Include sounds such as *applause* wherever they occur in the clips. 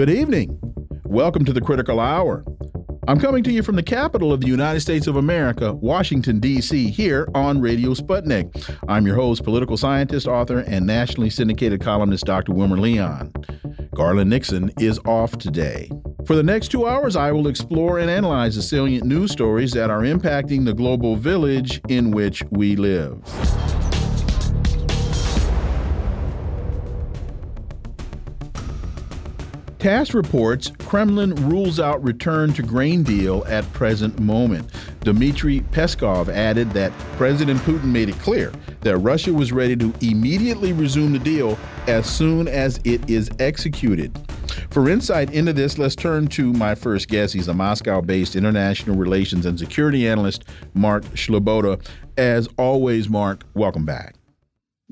Good evening. Welcome to the Critical Hour. I'm coming to you from the capital of the United States of America, Washington, D.C., here on Radio Sputnik. I'm your host, political scientist, author, and nationally syndicated columnist Dr. Wilmer Leon. Garland Nixon is off today. For the next two hours, I will explore and analyze the salient news stories that are impacting the global village in which we live. TASS reports Kremlin rules out return to grain deal at present moment. Dmitry Peskov added that President Putin made it clear that Russia was ready to immediately resume the deal as soon as it is executed. For insight into this, let's turn to my first guest. He's a Moscow based international relations and security analyst, Mark Sleboda. As always, Mark, welcome back.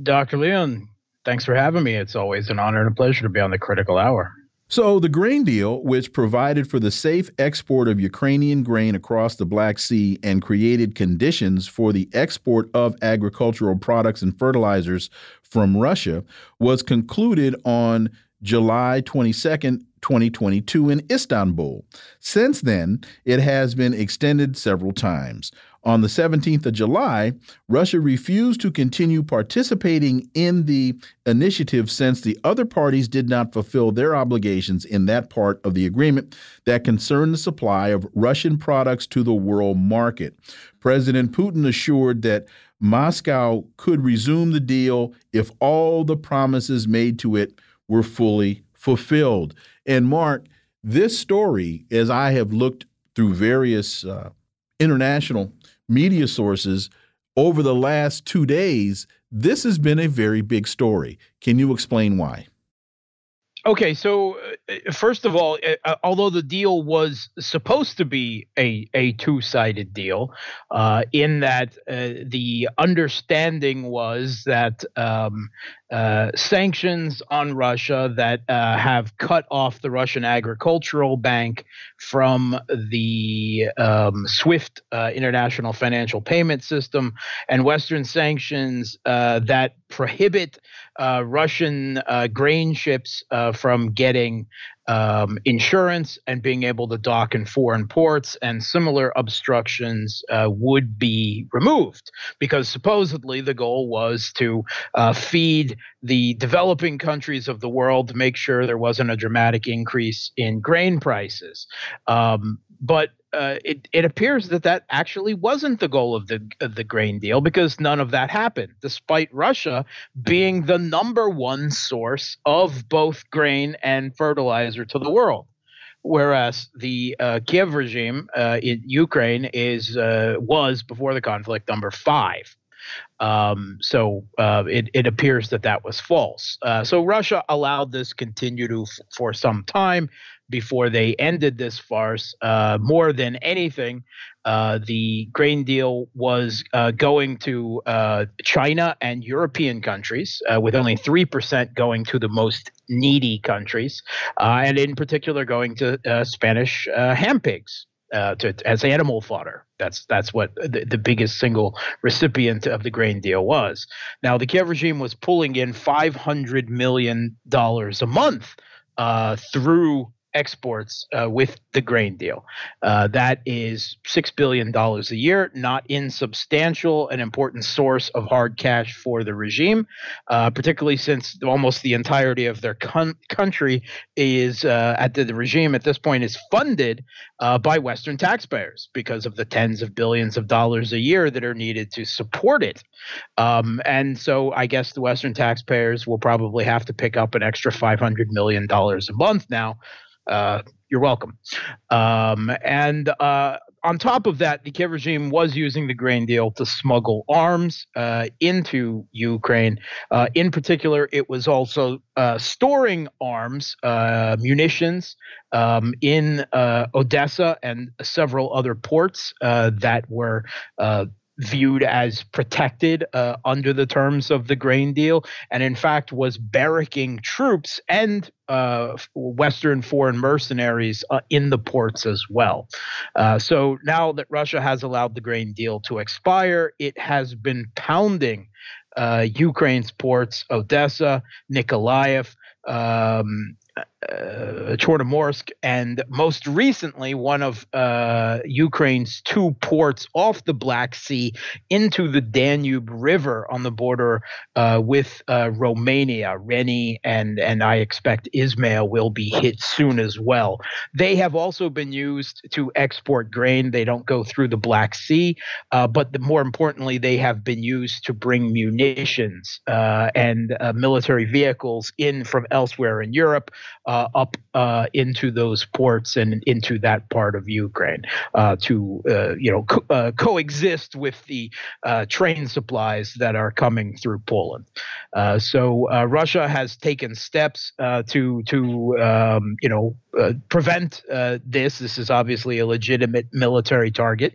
Dr. Leon, thanks for having me. It's always an honor and a pleasure to be on the critical hour. So, the grain deal, which provided for the safe export of Ukrainian grain across the Black Sea and created conditions for the export of agricultural products and fertilizers from Russia, was concluded on July 22nd, 2022 in Istanbul. Since then, it has been extended several times. On the 17th of July, Russia refused to continue participating in the initiative since the other parties did not fulfill their obligations in that part of the agreement that concerned the supply of Russian products to the world market. President Putin assured that Moscow could resume the deal if all the promises made to it were fully fulfilled. And Mark, this story, as I have looked through various uh, international media sources over the last two days, this has been a very big story. Can you explain why? Okay, so first of all, uh, uh, although the deal was supposed to be a, a two sided deal, uh, in that uh, the understanding was that um, uh, sanctions on Russia that have cut off the Russian Agricultural Bank from the um, SWIFT International Financial Payment System and Western sanctions that prohibit uh, Russian uh, grain ships uh, from getting um, insurance and being able to dock in foreign ports, and similar obstructions uh, would be removed because supposedly the goal was to uh, feed the developing countries of the world to make sure there wasn't a dramatic increase in grain prices. Um, but uh, it, it appears that that actually wasn't the goal of the of the grain deal because none of that happened, despite Russia being the number one source of both grain and fertilizer to the world. Whereas the uh, Kiev regime uh, in Ukraine is uh, was before the conflict number five. Um, so uh, it, it appears that that was false. Uh, so Russia allowed this continue to f- for some time before they ended this farce. Uh, more than anything, uh, the grain deal was uh, going to uh, China and European countries, uh, with only 3% going to the most needy countries, uh, and in particular going to Spanish ham pigs. To, as animal fodder. That's that's what the, the biggest single recipient of the grain deal was. Now the Kiev regime was pulling in five hundred million dollars a month through exports uh, with the grain deal. Uh, that is $6 billion a year, not insubstantial, an important source of hard cash for the regime, uh, particularly since almost the entirety of their con- country is uh, at the, the, regime at this point is funded uh, by Western taxpayers because of the tens of billions of dollars a year that are needed to support it. Um, and so I guess the Western taxpayers will probably have to pick up an extra $500 million a month now uh, you're welcome. Um, and uh, on top of that, the Kiev regime was using the grain deal to smuggle arms uh, into Ukraine. Uh, in particular, it was also uh, storing arms, uh, munitions um, in Odessa and several other ports that were viewed as protected uh, under the terms of the grain deal, and in fact was barracking troops and uh, Western foreign mercenaries uh, in the ports as well. Uh, so now that Russia has allowed the grain deal to expire, it has been pounding uh, Ukraine's ports, Odessa, Nikolaev. Um, uh, Chornomorsk, and most recently, one of uh, Ukraine's two ports off the Black Sea into the Danube River on the border uh, with uh, Romania. Reni and and I expect Izmail will be hit soon as well. They have also been used to export grain. They don't go through the Black Sea, uh, but the, more importantly, they have been used to bring munitions uh, and military vehicles in from elsewhere in Europe uh, up uh, into those ports and into that part of Ukraine uh, to uh, you know co- uh, coexist with the train supplies that are coming through Poland. so Russia has taken steps to to um, you know prevent this. This is obviously a legitimate military target,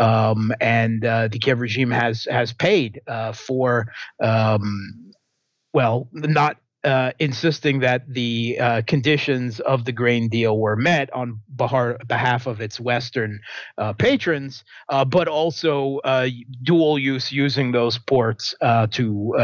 um, and the Kiev regime has has paid for. Um, well, not uh, insisting that the uh, conditions of the grain deal were met on behalf of its Western uh, patrons, uh, but also uh, dual use using those ports uh, to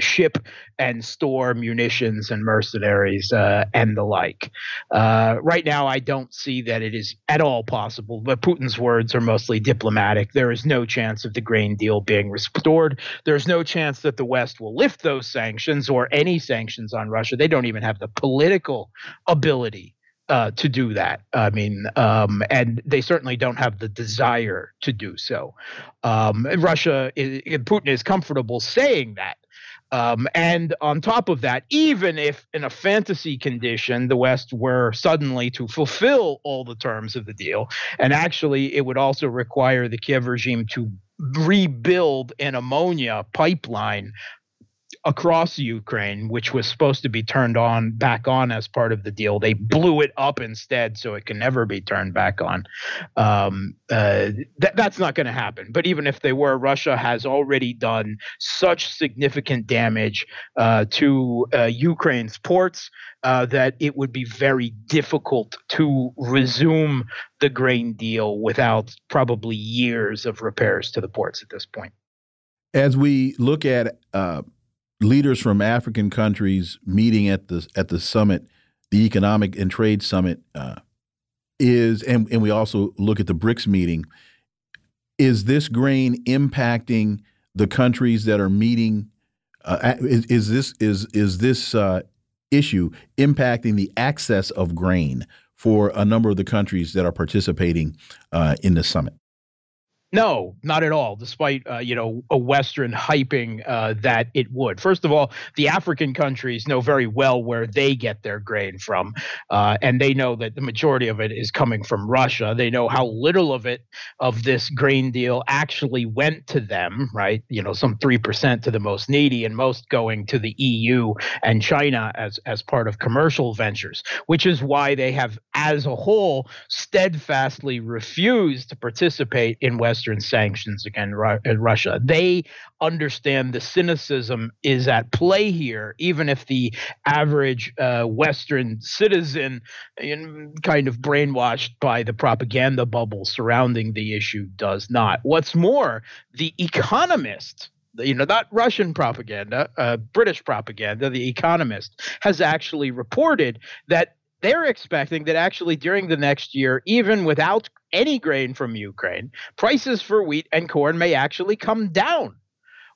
ship and store munitions and mercenaries and the like. right now, I don't see that it is at all possible, but Putin's words are mostly diplomatic. There is no chance of the grain deal being restored. There's no chance that the West will lift those sanctions or any sanctions on Russia. They don't even have the political ability uh, to do that. I mean, um, and they certainly don't have the desire to do so. Um, Russia, is, Putin is comfortable saying that. Um, and on top of that, even if in a fantasy condition the West were suddenly to fulfill all the terms of the deal, and actually it would also require the Kiev regime to rebuild an ammonia pipeline across Ukraine, which was supposed to be turned on back on as part of the deal. They blew it up instead, so it can never be turned back on. Um, uh, th- that's not going to happen. But even if they were, Russia has already done such significant damage uh, to uh, Ukraine's ports. Uh, that it would be very difficult to resume the grain deal without probably years of repairs to the ports at this point. As we look at uh, leaders from African countries meeting at the at the summit, the economic and trade summit, uh, is and and we also look at the BRICS meeting. Is this grain impacting the countries that are meeting? Uh, is, is, this is is this uh, issue impacting the access of grain for a number of the countries that are participating uh, in the summit? No, not at all. Despite uh, you know a Western hyping uh, that it would. First of all, the African countries know very well where they get their grain from, uh, and they know that the majority of it is coming from Russia. They know how little of it of this grain deal actually went to them. Right? You know, some three percent to the most needy, and most going to the EU and China as as part of commercial ventures. Which is why they have, as a whole, steadfastly refused to participate in West Western sanctions against uh, Russia. They understand the cynicism is at play here, even if the average uh, Western citizen, kind of brainwashed by the propaganda bubble surrounding the issue, does not. What's more, the economist you know, not Russian propaganda, uh, British propaganda, The Economist has actually reported that they're expecting that actually during the next year, even without any grain from Ukraine, prices for wheat and corn may actually come down.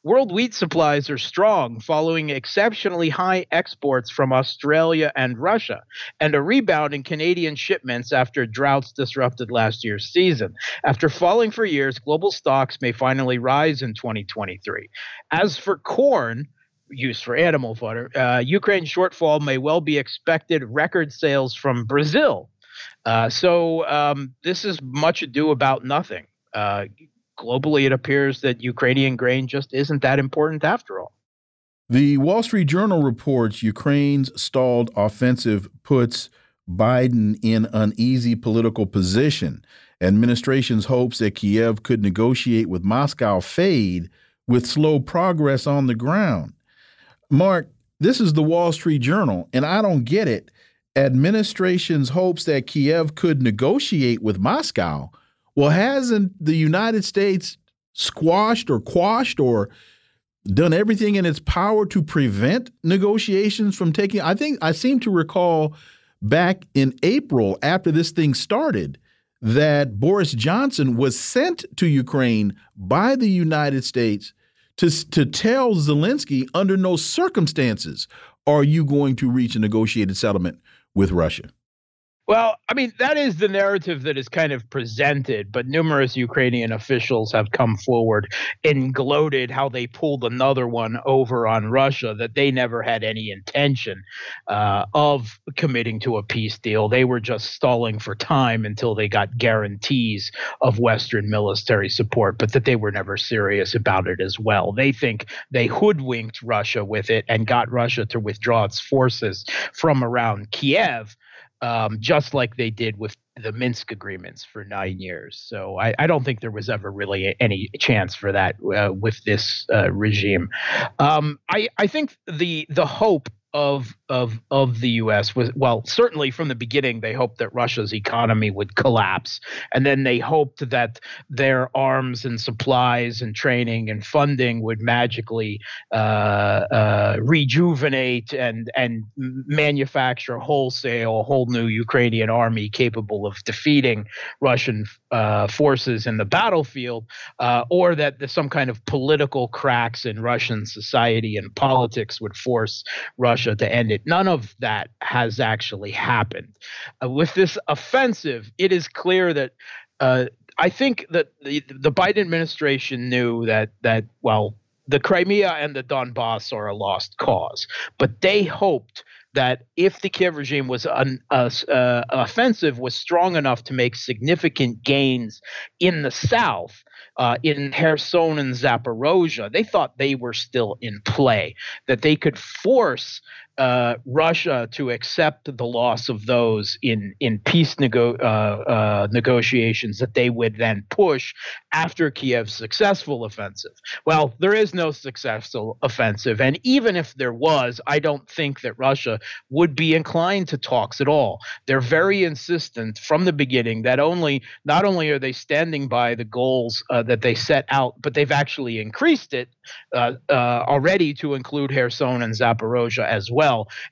World wheat supplies are strong following exceptionally high exports from Australia and Russia, and a rebound in Canadian shipments after droughts disrupted last year's season. After falling for years, global stocks may finally rise in 2023. As for corn, used for animal fodder. Uh, Ukraine's shortfall may well be expected record sales from Brazil. Uh, so um, this is much ado about nothing. Uh, globally, it appears that Ukrainian grain just isn't that important after all. The Wall Street Journal reports Ukraine's stalled offensive puts Biden in uneasy political position. Administration's hopes that Kiev could negotiate with Moscow fade with slow progress on the ground. Mark, this is the Wall Street Journal, and I don't get it. Administration's hopes that Kiev could negotiate with Moscow. Well, hasn't the United States squashed or quashed or done everything in its power to prevent negotiations from taking? I think I seem to recall back in April after this thing started that Boris Johnson was sent to Ukraine by the United States to, to tell Zelensky under no circumstances are you going to reach a negotiated settlement with Russia. Well, I mean, that is the narrative that is kind of presented, but numerous Ukrainian officials have come forward and gloated how they pulled another one over on Russia, that they never had any intention uh, of committing to a peace deal. They were just stalling for time until they got guarantees of Western military support, but that they were never serious about it as well. They think they hoodwinked Russia with it and got Russia to withdraw its forces from around Kiev um, just like they did with the Minsk agreements for nine years. So I, I don't think there was ever really any chance for that uh, with this uh, regime. Um, I, I think the the hope of of of the U.S. was well, certainly from the beginning, they hoped that Russia's economy would collapse, and then they hoped that their arms and supplies and training and funding would magically uh, uh, rejuvenate and and manufacture wholesale a whole new Ukrainian army capable of defeating Russian uh, forces in the battlefield, uh, or that some kind of political cracks in Russian society and politics would force Russia to end it. None of that has actually happened. Uh, with this offensive, it is clear that. Uh, I think that the, the Biden administration knew that that well the Crimea and the Donbass are a lost cause, but they hoped that if the Kiev regime was un, uh, uh, offensive, was strong enough to make significant gains in the south, uh, in Kherson and Zaporozhia, they thought they were still in play, that they could force uh, Russia to accept the loss of those in in peace nego- uh, uh, negotiations that they would then push after Kiev's successful offensive. Well, there is no successful offensive, and even if there was, I don't think that Russia would be inclined to talks at all. They're very insistent from the beginning that only not only are they standing by the goals uh, that they set out, but they've actually increased it uh, uh, already to include Kherson and Zaporozhia as well.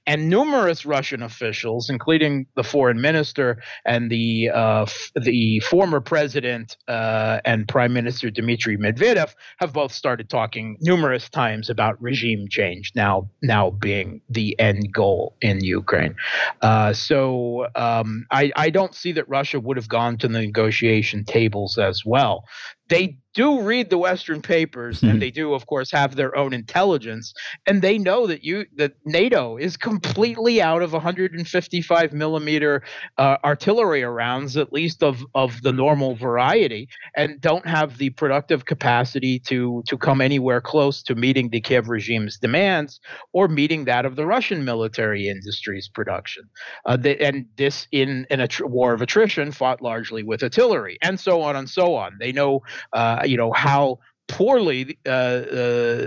And numerous Russian officials, including the foreign minister and the uh, f- the former president uh, and prime minister Dmitry Medvedev, have both started talking numerous times about regime change now now being the end goal in Ukraine. Uh, so um, I, I don't see that Russia would have gone to the negotiation tables as well. They do read the Western papers, and they do, of course, have their own intelligence, and they know that you that NATO is completely out of 155 millimeter uh, artillery rounds, at least of of the normal variety, and don't have the productive capacity to to come anywhere close to meeting the Kiev regime's demands or meeting that of the Russian military industry's production. Uh, they, and this in in a tr- war of attrition fought largely with artillery, and so on and so on. They know uh, you know how poorly uh, uh,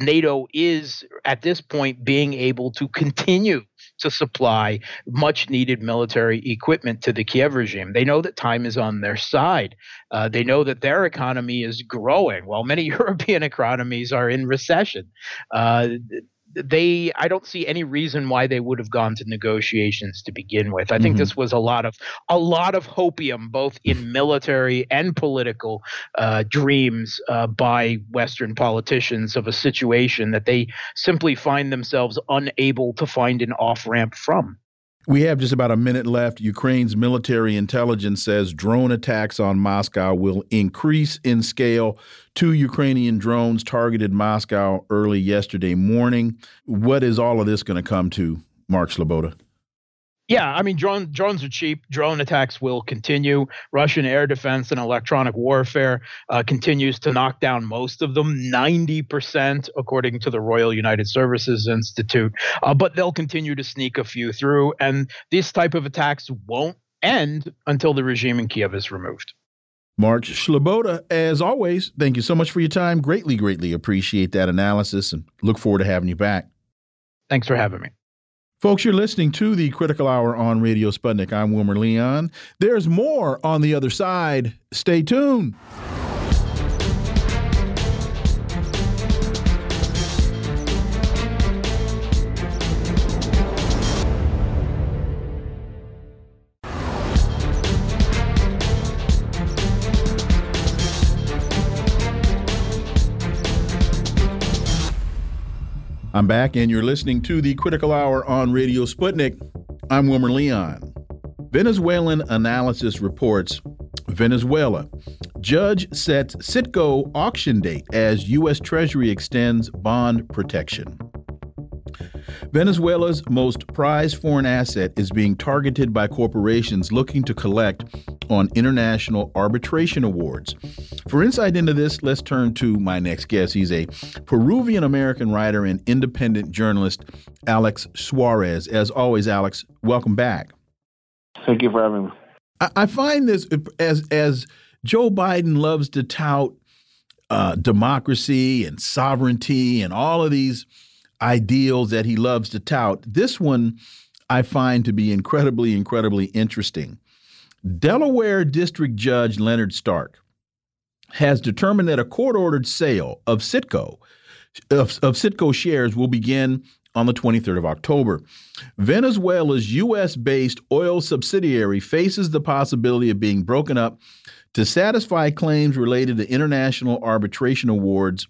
NATO is at this point being able to continue to supply much needed military equipment to the Kiev regime. They know that time is on their side. Uh, they know that their economy is growing while many *laughs* European economies are in recession. Uh, they I don't see any reason why they would have gone to negotiations to begin with. I think mm-hmm. this was a lot of a lot of hopium, both in *laughs* military and political uh, dreams uh, by Western politicians of a situation that they simply find themselves unable to find an off ramp from. We have just about a minute left. Ukraine's military intelligence says drone attacks on Moscow will increase in scale. Two Ukrainian drones targeted Moscow early yesterday morning. What is all of this going to come to, Mark Sleboda? Yeah, I mean, drone, drones are cheap. Drone attacks will continue. Russian air defense and electronic warfare uh, continues to knock down most of them, 90%, according to the Royal United Services Institute. Uh, but they'll continue to sneak a few through, and this type of attacks won't end until the regime in Kiev is removed. Mark Sleboda, as always, thank you so much for your time. Greatly, greatly appreciate that analysis and look forward to having you back. Thanks for having me. Folks, you're listening to the Critical Hour on Radio Sputnik. I'm Wilmer Leon. There's more on the other side. Stay tuned. I'm back, and you're listening to the Critical Hour on Radio Sputnik. I'm Wilmer Leon. Venezuelanalysis reports Venezuela. Judge sets Citgo auction date as U.S. Treasury extends bond protection. Venezuela's most prized foreign asset is being targeted by corporations looking to collect on international arbitration awards. For insight into this, let's turn to my next guest. He's a Peruvian American writer and independent journalist, Alex Suarez. As always, Alex, welcome back. Thank you for having me. I find this as as Joe Biden loves to tout uh, democracy and sovereignty and all of these ideals that he loves to tout. This one I find to be incredibly, incredibly interesting. Delaware District Judge Leonard Stark has determined that a court ordered sale of Citgo of, of shares will begin on the 23rd of October. Venezuela's U.S. based oil subsidiary faces the possibility of being broken up to satisfy claims related to international arbitration awards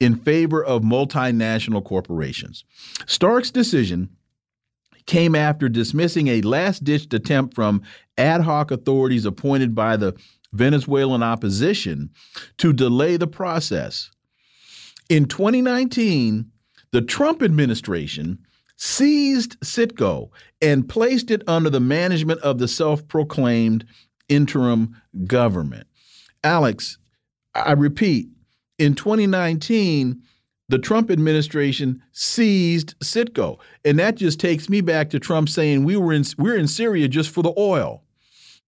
in favor of multinational corporations. Stark's decision came after dismissing a last ditch attempt from ad hoc authorities appointed by the Venezuelan opposition to delay the process. In 2019, the Trump administration seized Citgo and placed it under the management of the self proclaimed interim government. Alex, I repeat, in 2019, the Trump administration seized Citgo, and that just takes me back to Trump saying we were in we're in Syria just for the oil.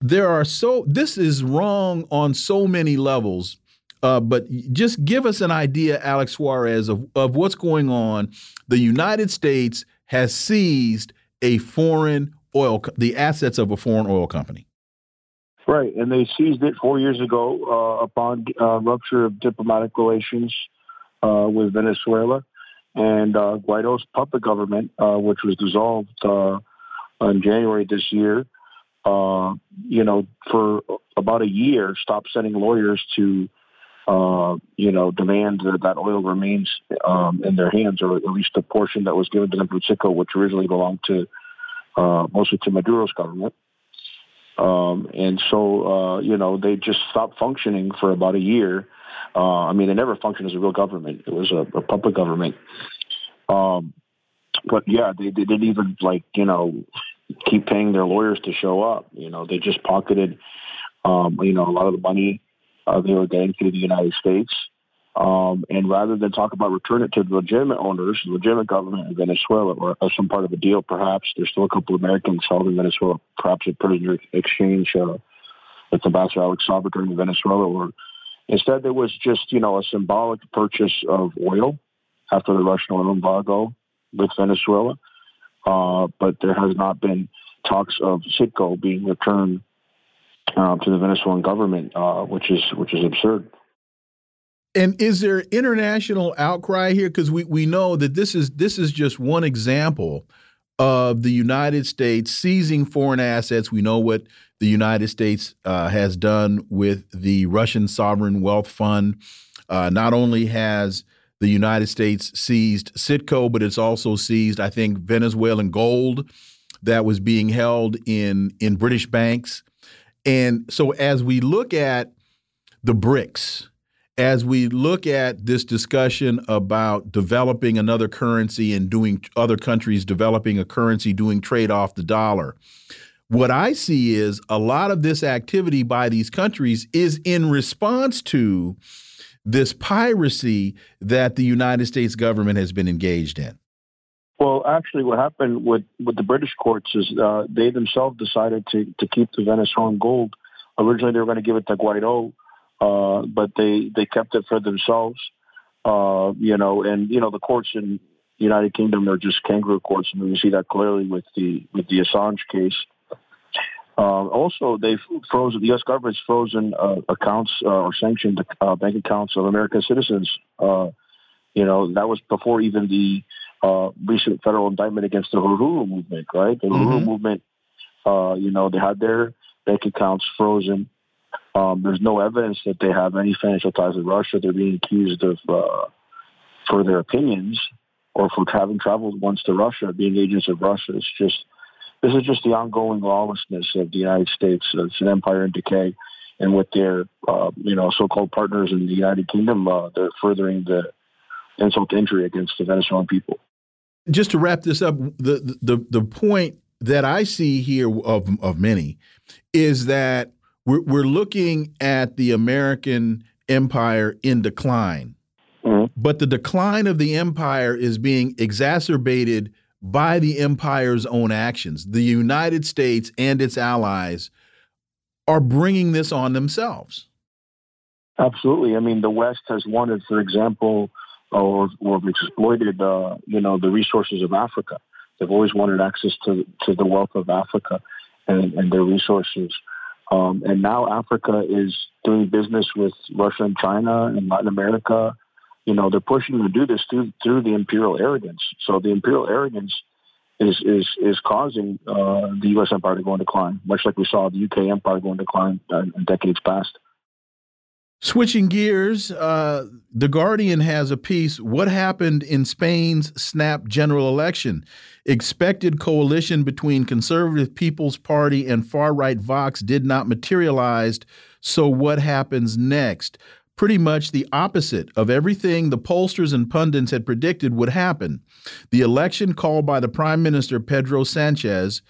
There are so this is wrong on so many levels. Uh, but just give us an idea, Alex Suarez, of, of what's going on. The United States has seized a foreign oil, the assets of a foreign oil company. Right, and they seized it four years ago uh, upon uh, rupture of diplomatic relations uh, with Venezuela, and uh, Guaido's puppet government, uh, which was dissolved uh, in January this year. you know, for about a year, stopped sending lawyers to, you know, demand that, that oil remains um, in their hands, or at least the portion that was given to them from Citgo, which originally belonged to mostly to Maduro's government. Um, and so, uh, you know, they just stopped functioning for about a year. Uh, I mean, they never functioned as a real government. It was a, a public government. Um, but yeah, they, they didn't even like, you know, keep paying their lawyers to show up. You know, they just pocketed, um, you know, a lot of the money uh, they were getting through the United States. Um, and rather than talk about return it to the legitimate owners, the legitimate government of Venezuela, or, some part of a deal, perhaps there's still a couple of Americans held in Venezuela, perhaps a prisoner exchange uh, with Ambassador Alex Saab in Venezuela, or instead there was just you know a symbolic purchase of oil after the Russian oil embargo with Venezuela, uh, but there has not been talks of Citgo being returned uh, to the Venezuelan government, uh, which is which is absurd. And is there international outcry here? Because we, we know that this is this is just one example of the United States seizing foreign assets. We know what the United States uh, has done with the Russian Sovereign Wealth Fund. Uh, not only has the United States seized Citgo, but it's also seized, I think, Venezuelan gold that was being held in in British banks. And so, as we look at the BRICS, as we look at this discussion about developing another currency and doing other countries developing a currency doing trade off the dollar what i see is a lot of this activity by these countries is in response to this piracy that the united states government has been engaged in well, actually, what happened with, with the British courts is uh, they themselves decided to, to keep the Venezuelan gold. Originally, they were going to give it to Guaido, uh, but they they kept it for themselves. Uh, you know, and you know the courts in the United Kingdom are just kangaroo courts, and we see that clearly with the with the Assange case. Uh, also, they've frozen the U.S. government's frozen uh, accounts uh, or sanctioned uh, bank accounts of American citizens. Uh, you know, that was before even the uh, recent federal indictment against the Uhuru movement, right? The mm-hmm. Uhuru movement, uh, you know, they had their bank accounts frozen. Um, there's no evidence that they have any financial ties with Russia. They're being accused of uh, for their opinions. or for having traveled once to Russia, being agents of Russia. It's just this is just the ongoing lawlessness of the United States. It's an empire in decay, and with their uh, you know so-called partners in the United Kingdom, uh, they're furthering the insult to injury against the Venezuelan people. Just to wrap this up, the the the point that I see here of of many is that we're we're looking at the American empire in decline. Mm -hmm. But the decline of the empire is being exacerbated by the empire's own actions. The United States and its allies are bringing this on themselves. Absolutely. I mean, the West has wanted, for example, or, or exploited, uh, you know, the resources of Africa. They've always wanted access to to the wealth of Africa and, and their resources. Um, and now Africa is doing business with Russia and China and Latin America. You know, they're pushing to do this through through the imperial arrogance. So the imperial arrogance is is is causing uh, the U.S. empire to go in decline, much like we saw the U.K. empire go in decline uh, in decades past. Switching gears, uh, The Guardian has a piece What happened in Spain's snap general election? Expected coalition between Conservative People's Party and far right Vox did not materialize. So, what happens next? Pretty much the opposite of everything the pollsters and pundits had predicted would happen. The election called by the Prime Minister Pedro Sanchez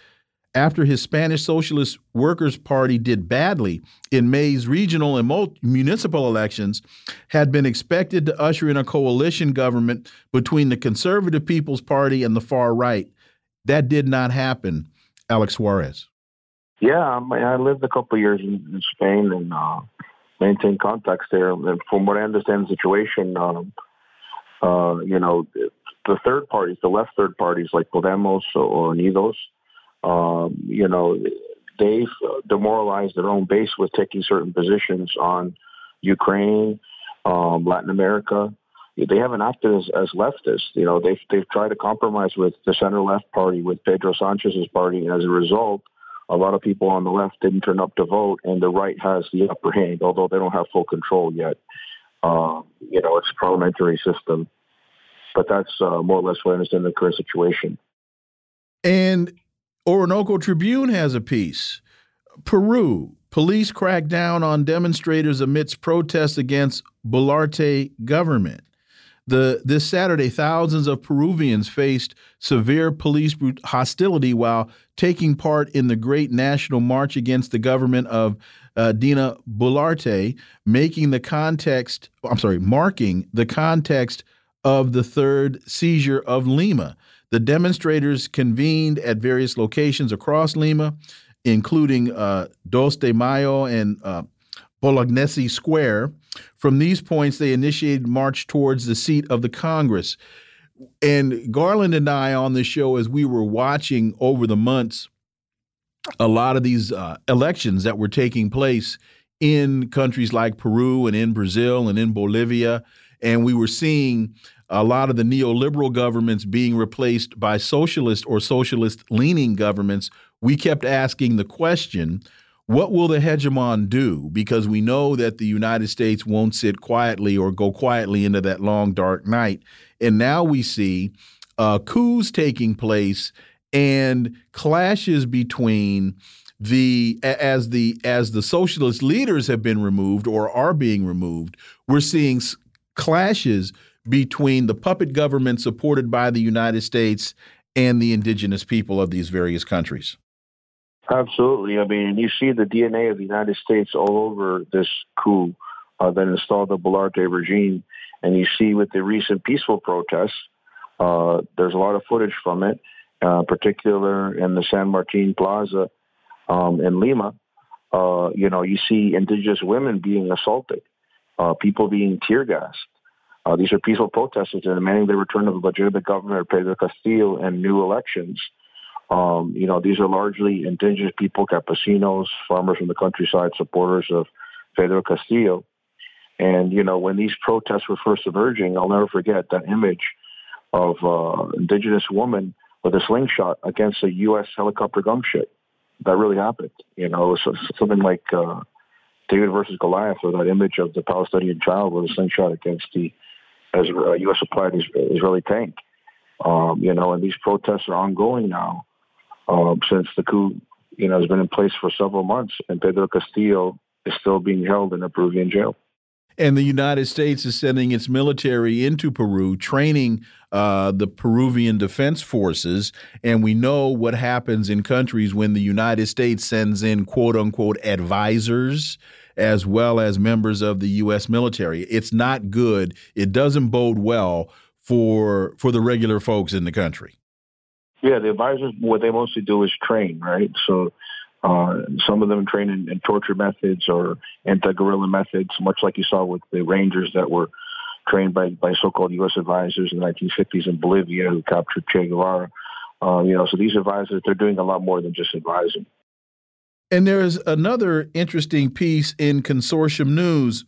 after his Spanish Socialist Workers' Party did badly in May's regional and municipal elections, had been expected to usher in a coalition government between the Conservative People's Party and the far right. That did not happen. Alex Suarez. Yeah, I lived a couple years in, in, Spain and uh, maintained contacts there. And from what I understand the situation, um, uh, you know, the third parties, the left third parties like Podemos or Unidos, um, you know, they've demoralized their own base with taking certain positions on Ukraine, um, Latin America. They haven't acted as, as leftists. You know, they've they've tried to compromise with the center left party, with Pedro Sanchez's party, and as a result, a lot of people on the left didn't turn up to vote, and the right has the upper hand, although they don't have full control yet. Uh, you know, it's a parliamentary system, but that's uh, more or less what I understand the current situation. And Orinoco Tribune has a piece. Peru, police crack down on demonstrators amidst protests against Boluarte government. The, this Saturday, thousands of Peruvians faced severe police hostility while taking part in the great national march against the government of uh, Dina Boluarte, making the context, I'm sorry, marking the context of the third seizure of Lima. The demonstrators convened at various locations across Lima, including uh, Dos de Mayo and uh, Bolognesi Square. From these points, they initiated march towards the seat of the Congress. And Garland and I on the show, as we were watching over the months, a lot of these uh, elections that were taking place in countries like Peru and in Brazil and in Bolivia, and we were seeing a lot of the neoliberal governments being replaced by socialist or socialist leaning governments, we kept asking the question what will the hegemon do? Because we know that the United States won't sit quietly or go quietly into that long, dark night. And now we see uh, coups taking place and clashes between the as the as the socialist leaders have been removed or are being removed we're seeing clashes between the puppet government supported by the United States and the indigenous people of these various countries. Absolutely. I mean, you see the DNA of the United States all over this coup uh, that installed the Boluarte regime. And you see with the recent peaceful protests, uh, there's a lot of footage from it, uh, particular in the San Martin Plaza um, in Lima. Uh, you know, you see indigenous women being assaulted, uh, people being tear gassed. Uh, these are peaceful protesters demanding the return of a legitimate governor, Pedro Castillo, and new elections. Um, you know, these are largely indigenous people, campesinos, farmers from the countryside, supporters of Pedro Castillo. And, you know, when these protests were first emerging, I'll never forget that image of uh, indigenous woman with a slingshot against a U.S. helicopter gunship. That really happened. You know, so, something like uh, David versus Goliath, or that image of the Palestinian child with a slingshot against the as U.S. supplied Israeli tank. Um, you know, and these protests are ongoing now um, since the coup, you know, has been in place for several months, and Pedro Castillo is still being held in a Peruvian jail. And the United States is sending its military into Peru, training uh, the Peruvian defense forces. And we know what happens in countries when the United States sends in quote unquote advisors as well as members of the U.S. military. It's not good. It doesn't bode well for for the regular folks in the country. Yeah, the advisors, what they mostly do is train, right? So uh, some of them train in, in torture methods or anti-guerrilla methods, much like you saw with the Rangers that were trained by, by so-called U.S. advisors in the 1950s in Bolivia who captured Che Guevara. Uh, you know, so these advisors, they're doing a lot more than just advising. And there's another interesting piece in consortium news.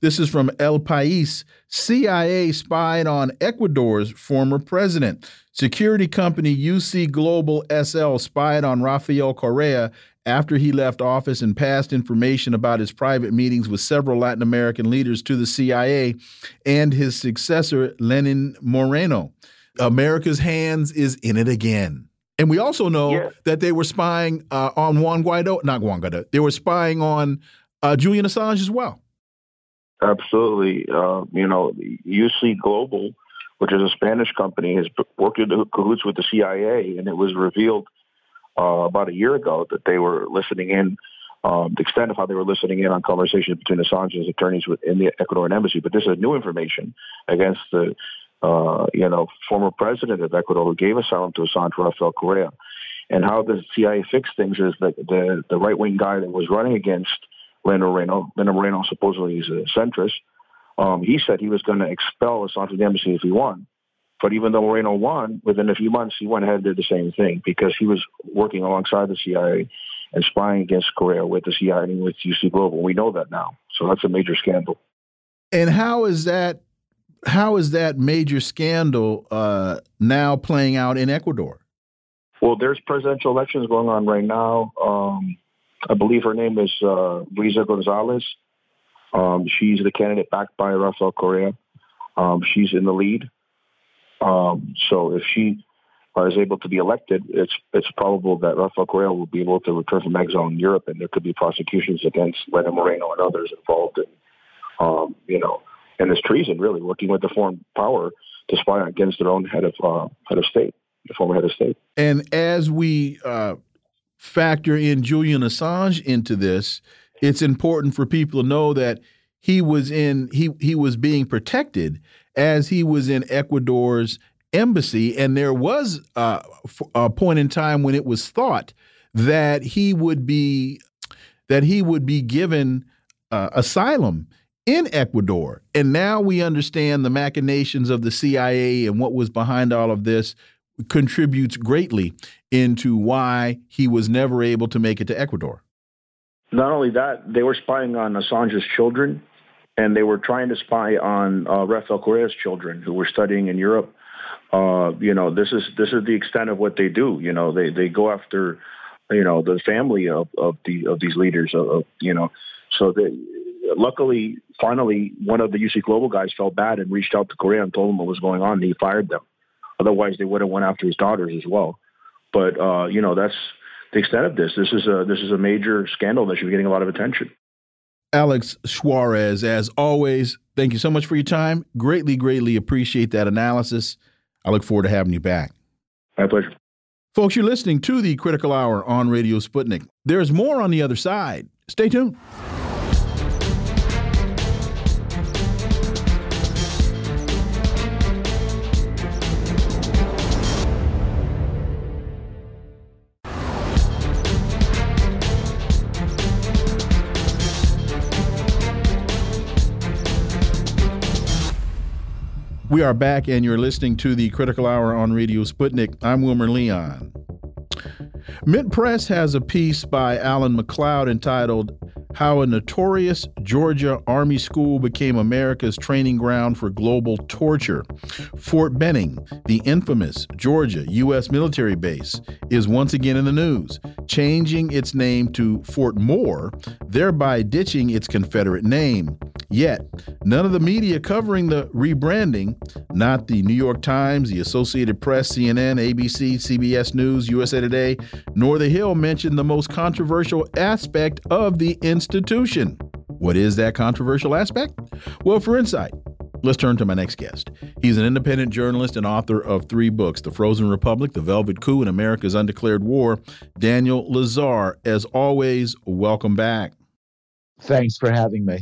This is from El País. CIA spied on Ecuador's former president. Security company UC Global SL spied on Rafael Correa after he left office and passed information about his private meetings with several Latin American leaders to the CIA and his successor, Lenin Moreno. America's hands is in it again. And we also know yeah. that they were spying uh, on Juan Guaido, not Juan Guaido, they were spying on uh, Julian Assange as well. Absolutely. Uh, you know, UC Global, which is a Spanish company, has worked in cahoots with the CIA, and it was revealed uh, about a year ago that they were listening in, um, the extent of how they were listening in on conversations between Assange's attorneys in the Ecuadorian embassy. But this is new information against the, uh, you know, former president of Ecuador who gave asylum to Assange, Rafael Correa. And how the CIA fixed things is that the, the right wing guy that was running against Lenin Moreno. Lenin Moreno supposedly is a centrist. Um, he said he was going to expel Assange from the embassy if he won. But even though Moreno won, within a few months, he went ahead and did the same thing because he was working alongside the CIA and spying against Correa with the CIA and with UC Global. We know that now. So that's a major scandal. And how is that? How is that major scandal uh, now playing out in Ecuador? Well, there's presidential elections going on right now. Um, I believe her name is uh, Luisa Gonzalez. Um, she's the candidate backed by Rafael Correa. Um, she's in the lead. Um, so if she is able to be elected, it's it's probable that Rafael Correa will be able to return from exile in Europe, and there could be prosecutions against Lenin Moreno and others involved in, um, you know, in this treason, really working with the foreign power to spy against their own head of uh, head of state, the former head of state. And as we uh, factor in Julian Assange into this, it's important for people to know that he was in he he was being protected as he was in Ecuador's embassy, and there was uh, a point in time when it was thought that he would be that he would be given uh, asylum in Ecuador, and now we understand the machinations of the CIA and what was behind all of this contributes greatly into why he was never able to make it to Ecuador. Not only that, they were spying on Assange's children, and they were trying to spy on uh, Rafael Correa's children who were studying in Europe. Uh, you know, this is this is the extent of what they do. You know, they they go after, you know, the family of of the of these leaders. Of, of you know, so they luckily, finally, one of the UC Global guys felt bad and reached out to Correa and told him what was going on. And he fired them. Otherwise, they would have went after his daughters as well. But uh, you know, that's the extent of this. This is a this is a major scandal that should be getting a lot of attention. Alex Suarez, as always, thank you so much for your time. Greatly, greatly appreciate that analysis. I look forward to having you back. My pleasure. Folks, you're listening to the Critical Hour on Radio Sputnik. There's more on the other side. Stay tuned. We are back, and you're listening to the Critical Hour on Radio Sputnik. I'm Wilmer Leon. Mint Press has a piece by Alan MacLeod entitled How a Notorious Georgia Army School Became America's Training Ground for Global Torture. Fort Benning, the infamous Georgia U.S. military base, is once again in the news, changing its name to Fort Moore, thereby ditching its Confederate name. Yet, none of the media covering the rebranding, not the New York Times, the Associated Press, CNN, ABC, CBS News, USA Today, nor The Hill mentioned the most controversial aspect of the institution. What is that controversial aspect? Well, for insight, Let's turn to my next guest. He's an independent journalist and author of three books The Frozen Republic, The Velvet Coup, and America's Undeclared War. Daniel Lazare, as always, welcome back. Thanks for having me.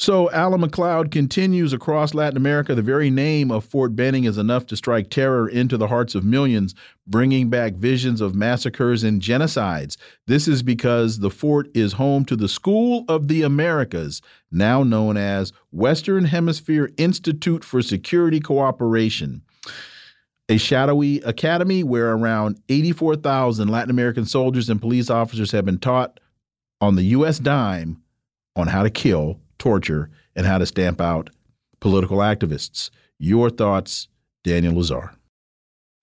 So, Alan MacLeod continues across Latin America. The very name of Fort Benning is enough to strike terror into the hearts of millions, bringing back visions of massacres and genocides. This is because the fort is home to the School of the Americas, now known as Western Hemisphere Institute for Security Cooperation. A shadowy academy where around 84,000 Latin American soldiers and police officers have been taught on the U.S. dime on how to kill torture, and how to stamp out political activists. Your thoughts, Daniel Lazare.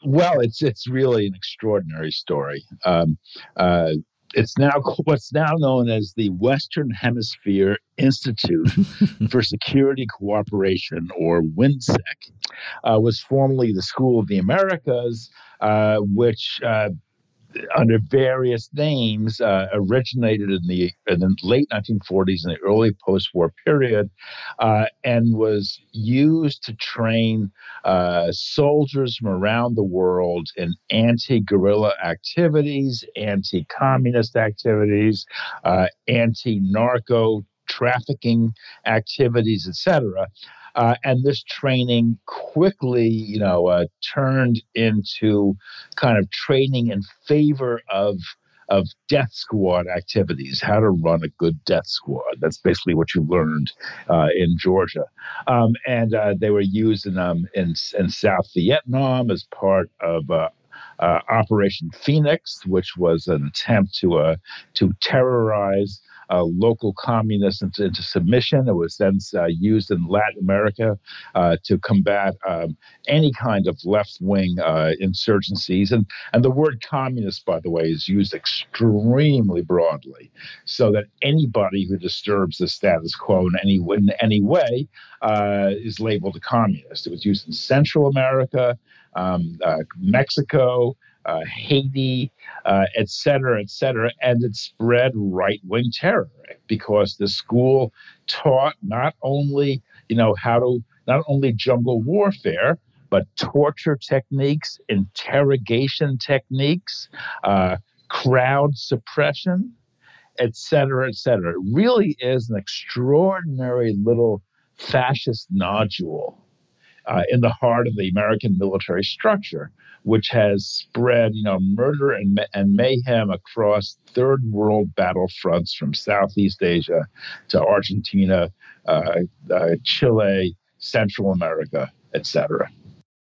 Well, it's it's really an extraordinary story. Um, uh, it's now *laughs* what's now known as the Western Hemisphere Institute *laughs* for Security Cooperation, or WHINSEC, uh, was formerly the School of the Americas, uh, which uh, under various names, uh, originated in the, in the, late 1940s and the early post war period, uh, and was used to train uh, soldiers from around the world in anti guerrilla activities, anti communist activities, uh, anti narco trafficking activities, etc. Uh, and this training quickly, you know, uh, turned into kind of training in favor of of death squad activities, how to run a good death squad. That's basically what you learned uh, in Georgia, um, and uh, they were used in, um, in in South Vietnam as part of uh, uh, Operation Phoenix, which was an attempt to to terrorize uh, local communists into, into, submission. It was then uh, used in Latin America uh, to combat um, any kind of left wing uh, insurgencies. And, and the word communist, by the way, is used extremely broadly so that anybody who disturbs the status quo in any, in any way is labeled a communist. It was used in Central America, um, Mexico uh, Haiti, uh, et cetera, et cetera. And it spread right wing terror because the school taught not only, you know, how to, not only jungle warfare, but torture techniques, interrogation techniques, uh, crowd suppression, et cetera, et cetera. It really is an extraordinary little fascist nodule uh, in the heart of the American military structure, which has spread, you know, murder and, and mayhem across third world battlefronts from Southeast Asia to Argentina, uh, uh, Chile, Central America, etc.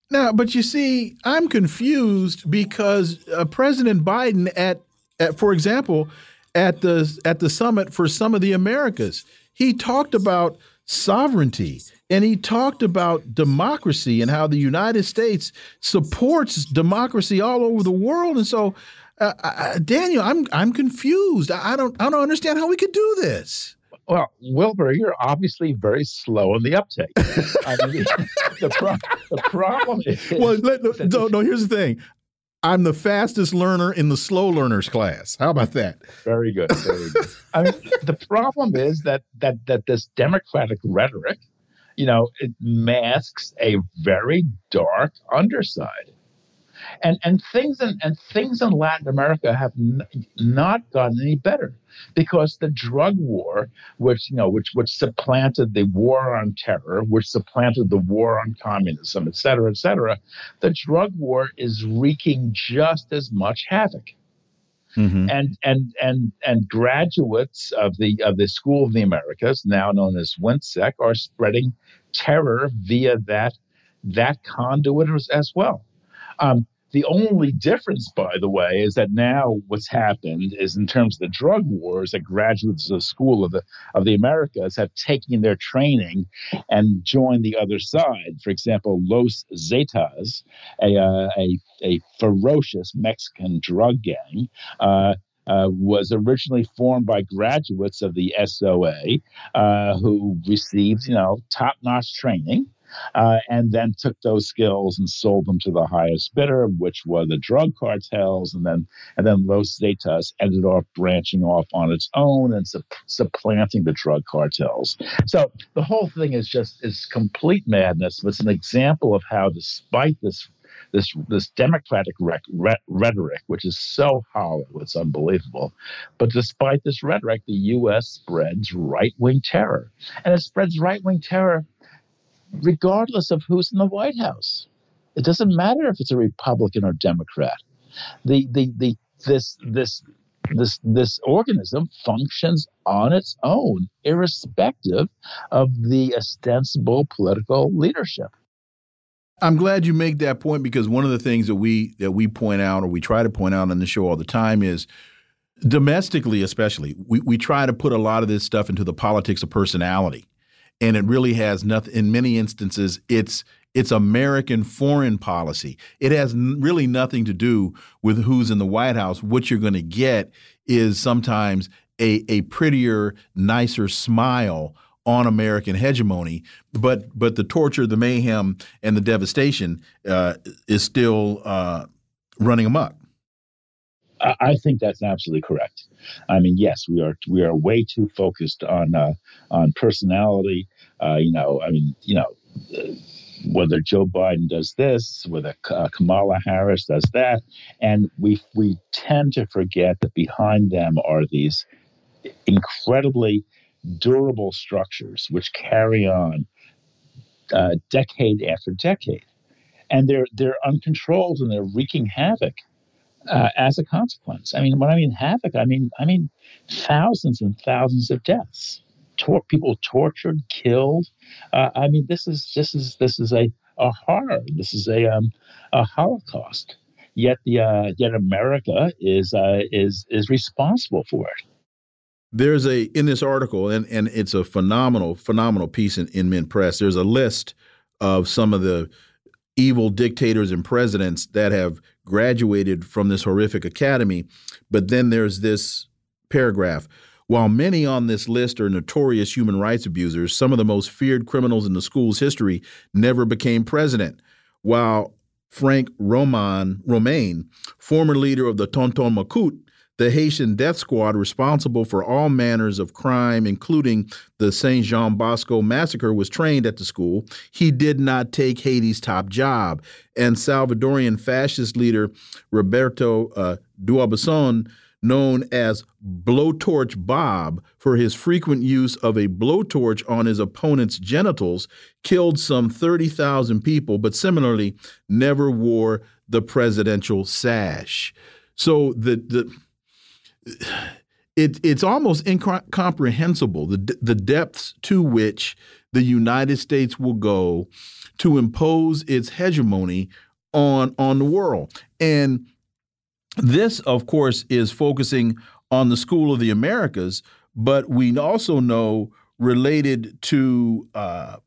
Now, but you see, I'm confused because uh, President Biden, at, at for example, at the at the summit for some of the Americas, he talked about sovereignty. And he talked about democracy and how the United States supports democracy all over the world. And so, uh, uh, Daniel, I'm I'm confused. I don't I don't understand how we could do this. Well, Wilbur, you're obviously very slow in the uptake. I mean, *laughs* the, pro the, problem is. Well, let, no, no, here's the thing. I'm the fastest learner in the slow learners class. How about that? Very good. Very good. I mean, the problem is that that that this democratic rhetoric, you know, it masks a very dark underside and and things in and things in Latin America have n- not gotten any better because the drug war, which you know, which which supplanted the war on terror, which supplanted the war on communism, et cetera, et cetera, the drug war is wreaking just as much havoc. Mm-hmm. And and and and graduates of the of the School of the Americas, now known as WHINSEC, are spreading terror via that that conduit as well. Um, the only difference, by the way, is that now what's happened is in terms of the drug wars, that graduates of the School of the of the Americas have taken their training and joined the other side. For example, Los Zetas, a uh, a, a ferocious Mexican drug gang. Uh, uh, was originally formed by graduates of the SOA uh, who received, you know, top-notch training uh, and then took those skills and sold them to the highest bidder, which were the drug cartels, and then and then Los Zetas ended up branching off on its own and su- supplanting the drug cartels. So the whole thing is just is complete madness. It's an example of how, despite this this this democratic rec- re- rhetoric, which is so hollow, it's unbelievable. But despite this rhetoric, the U.S. spreads right wing terror, and it spreads right wing terror regardless of who's in the White House. It doesn't matter if it's a Republican or Democrat. The the the this this this this organism functions on its own, irrespective of the ostensible political leadership. I'm glad you make that point because one of the things that we that we point out or we try to point out on the show all the time is domestically especially we, we try to put a lot of this stuff into the politics of personality and it really has nothing in many instances it's it's American foreign policy. It has really nothing to do with who's in the White House. What you're going to get is sometimes a, a prettier, nicer smile on American hegemony, but but the torture, the mayhem, and the devastation uh, is still uh, running amok. I think that's absolutely correct. I mean, yes, we are we are way too focused on uh, on personality. Uh, you know, I mean, you know, whether Joe Biden does this, whether uh, Kamala Harris does that, and we we tend to forget that behind them are these incredibly durable structures which carry on uh, decade after decade, and they're they're uncontrolled and they're wreaking havoc uh, as a consequence. I mean, when I mean havoc, I mean I mean thousands and thousands of deaths, Tor- people tortured, killed. Uh, I mean, this is this is this is a, a horror. This is a um, a Holocaust. Yet the uh, yet America is uh, is is responsible for it. There's a in this article, and and it's a phenomenal phenomenal piece in, in Mint Press. There's a list of some of the evil dictators and presidents that have graduated from this horrific academy. But then there's this paragraph. While many on this list are notorious human rights abusers, some of the most feared criminals in the school's history never became president. While Frank Roman, Romain, former leader of the Tonton Macoute, the Haitian death squad responsible for all manners of crime, including the St. Jean Bosco massacre, was trained at the school. He did not take Haiti's top job. And Salvadorian fascist leader Roberto uh, D'Aubuisson, known as Blowtorch Bob for his frequent use of a blowtorch on his opponent's genitals, killed some 30,000 people, but similarly never wore the presidential sash. So the the it, it's almost incomprehensible the, the depths to which the United States will go to impose its hegemony on on the world. And this, of course, is focusing on the School of the Americas, but we also know related to uh,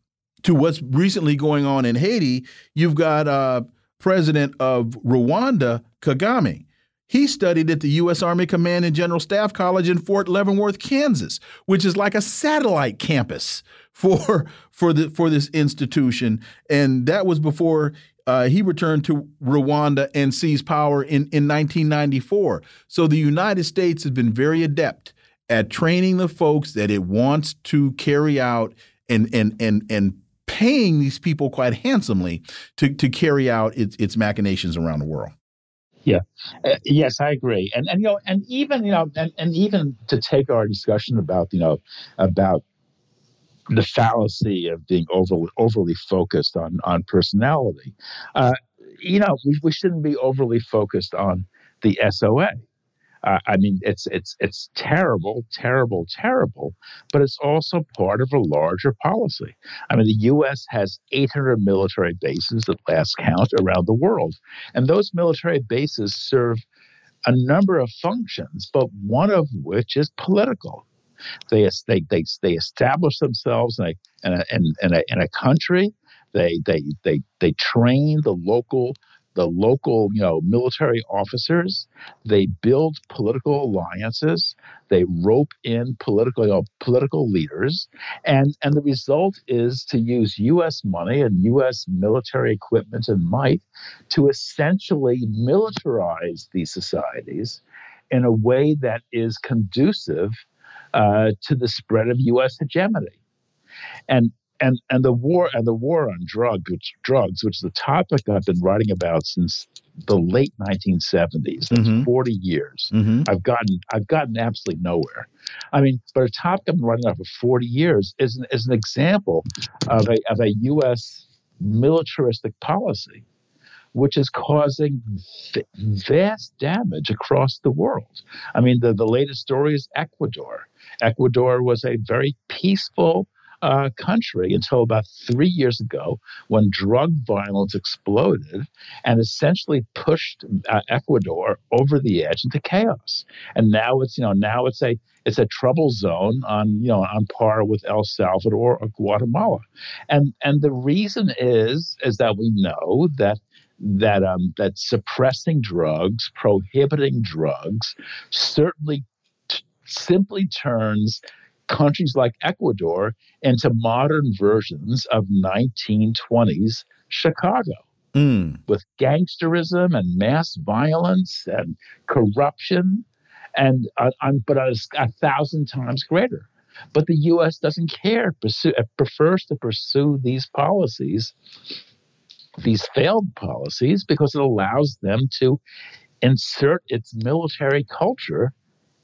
to what's recently going on in Haiti, you've got uh, President of Rwanda, Kagame. He studied at the U.S. Army Command and General Staff College in Fort Leavenworth, Kansas, which is like a satellite campus *laughs* for for the for this institution. And that was before uh, he returned to Rwanda and seized power in in 1994. So the United States has been very adept at training the folks that it wants to carry out and and and and paying these people quite handsomely to to carry out its its machinations around the world. Yeah, uh, yes, I agree, and and you know, and even you know, and, and even to take our discussion about you know about the fallacy of being overly overly focused on on personality, uh, you know, we we shouldn't be overly focused on the SOA. Uh, I mean, it's it's it's terrible, terrible, terrible, but it's also part of a larger policy. I mean, the U.S. has 800 military bases at last count around the world, and those military bases serve a number of functions, but one of which is political. They they they, they establish themselves in a, in a, in, in a, in a country. They they they they train the local the local, you know, military officers. They build political alliances. They rope in political you know, political leaders, and and the result is to use U.S. money and U.S. military equipment and might to essentially militarize these societies in a way that is conducive uh, to the spread of U.S. hegemony. And and and the war and the war on drug, which, drugs, which is the topic I've been writing about since the late 1970s. That's mm-hmm. 40 years. Mm-hmm. I've gotten I've gotten absolutely nowhere. I mean, but a topic I've been writing about for 40 years is an, is an example of a of a U.S. militaristic policy which is causing vast damage across the world. I mean, the, the latest story is Ecuador. Ecuador was a very peaceful uh, country until about three years ago when drug violence exploded and essentially pushed uh, Ecuador over the edge into chaos. And now it's you know now it's a it's a trouble zone on you know on par with El Salvador or Guatemala. And and the reason is is that we know that that um, that suppressing drugs, prohibiting drugs, certainly t- simply turns countries like Ecuador into modern versions of 1920s Chicago. Mm. With gangsterism and mass violence and corruption, and uh, but a, a thousand times greater. But the U.S. doesn't care; pursue, it prefers to pursue these policies these failed policies because it allows them to insert its military culture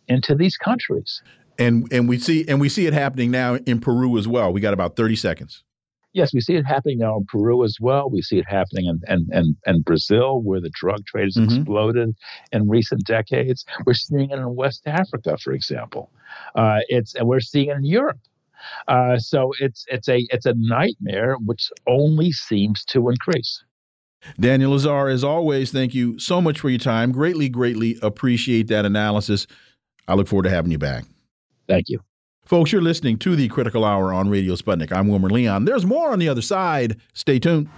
into these countries. And and we see and we see it happening now in Peru as well. We got about 30 seconds. Yes, we see it happening now in Peru as well. We see it happening in, in, in, in Brazil, where the drug trade has mm -hmm. exploded in recent decades. We're seeing it in West Africa, for example. Uh, it's and we're seeing it in Europe. Uh, so it's it's a it's a nightmare which only seems to increase. Daniel Lazare, as always, thank you so much for your time. Greatly, greatly appreciate that analysis. I look forward to having you back. Thank you. Folks, you're listening to the Critical Hour on Radio Sputnik. I'm Wilmer Leon. There's more on the other side. Stay tuned.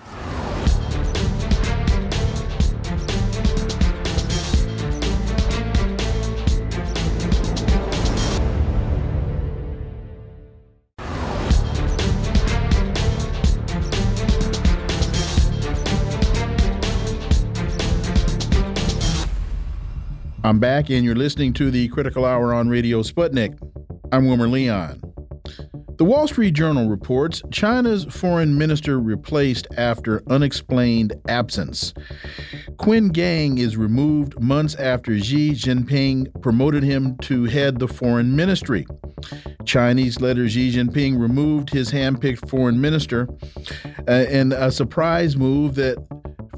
I'm back, and you're listening to the Critical Hour on Radio Sputnik. I'm Wilmer Leon. The Wall Street Journal reports China's foreign minister replaced after unexplained absence. Qin Gang is removed months after Xi Jinping promoted him to head the foreign ministry. Chinese leader Xi Jinping removed his handpicked foreign minister uh, in a surprise move that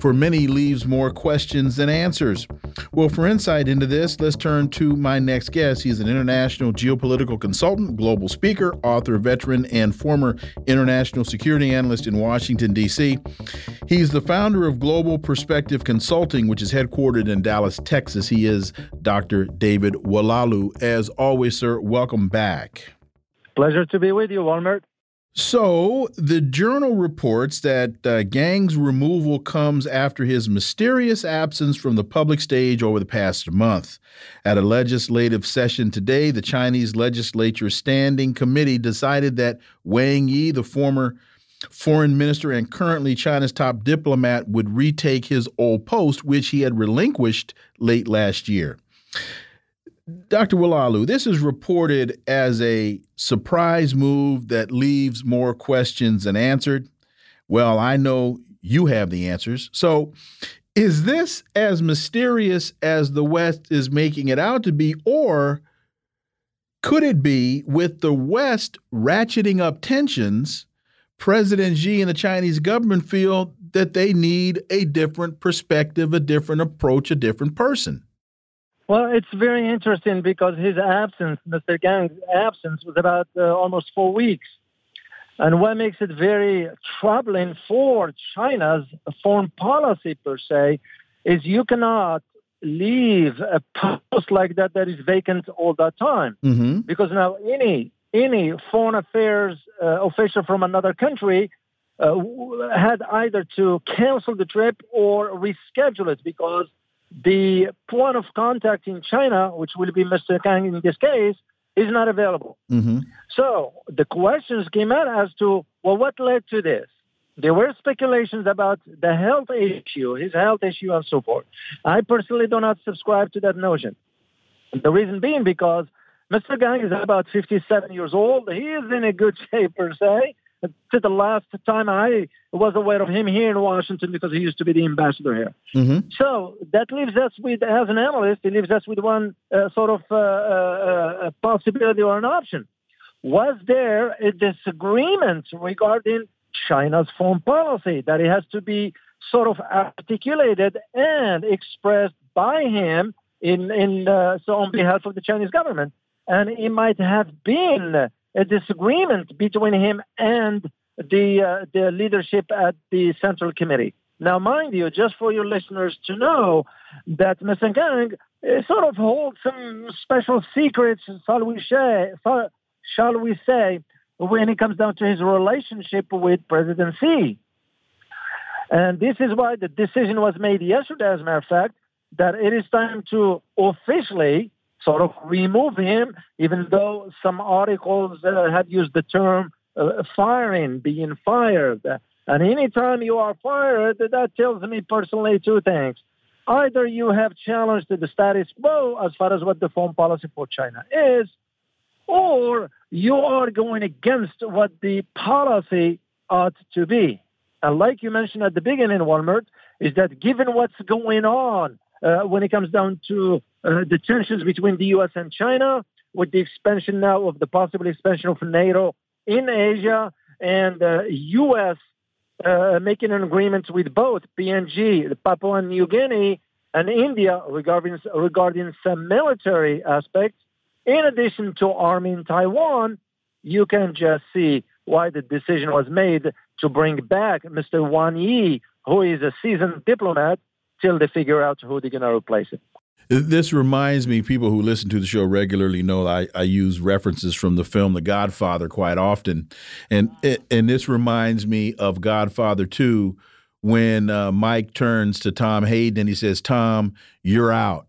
for many leaves more questions than answers. Well, for insight into this, let's turn to my next guest. He's an international geopolitical consultant, global speaker, author, veteran, and former international security analyst in Washington, D.C. He's the founder of Global Perspective Consulting, which is headquartered in Dallas, Texas. He is Dr. David Oualaalou. As always, sir, welcome back. Pleasure to be with you, Walmart. So, the journal reports that uh, Gang's removal comes after his mysterious absence from the public stage over the past month. At a legislative session today, the Chinese legislature standing committee decided that Wang Yi, the former foreign minister and currently China's top diplomat, would retake his old post, which he had relinquished late last year. Dr. Oualaalou, this is reported as a surprise move that leaves more questions than answered. Well, I know you have the answers. So, is this as mysterious as the West is making it out to be, or could it be with the West ratcheting up tensions? President Xi and the Chinese government feel that they need a different perspective, a different approach, a different person. Well, it's very interesting because his absence, Mr. Gang's absence, was about uh, almost four weeks. And what makes it very troubling for China's foreign policy per se is you cannot leave a post like that that is vacant all the time. Mm-hmm. Because now any any foreign affairs uh, official from another country uh, had either to cancel the trip or reschedule it because the point of contact in China, which will be Mr. Kang in this case, is not available. Mm-hmm. So the questions came out as to, well, what led to this? There were speculations about the health issue, his health issue, and so forth. I personally do not subscribe to that notion. The reason being because Mr. Gang is about 57 years old. He is in a good *laughs* shape, per se to the last time I was aware of him here in Washington because he used to be the ambassador here. Mm-hmm. So that leaves us with, as an analyst, it leaves us with one uh, sort of uh, uh, possibility or an option. Was there a disagreement regarding China's foreign policy that it has to be sort of articulated and expressed by him in, in uh, so on behalf of the Chinese government? And it might have been a disagreement between him and the uh, the leadership at the Central Committee. Now, mind you, just for your listeners to know that Mr. Gang uh, sort of holds some special secrets, shall we say, shall we say, when it comes down to his relationship with President Xi. And this is why the decision was made yesterday, as a matter of fact, that it is time to officially sort of remove him, even though some articles uh, had used the term uh, firing, being fired. And anytime you are fired, that tells me personally two things. Either you have challenged the status quo as far as what the foreign policy for China is, or you are going against what the policy ought to be. And like you mentioned at the beginning, Walmart, is that given what's going on when it comes down to uh, the tensions between the U.S. and China, with the expansion now of the possible expansion of NATO in Asia, and uh, U.S. Uh, making an agreement with both PNG, Papua New Guinea, and India regarding regarding some military aspects. In addition to arming Taiwan, you can just see why the decision was made to bring back Mr. Wang Yi, who is a seasoned diplomat, till they figure out who they're going to replace him. This reminds me, people who listen to the show regularly know I, I use references from the film The Godfather quite often. And, and this reminds me of Godfather 2 when uh, Mike turns to Tom Hagen and he says, Tom, you're out.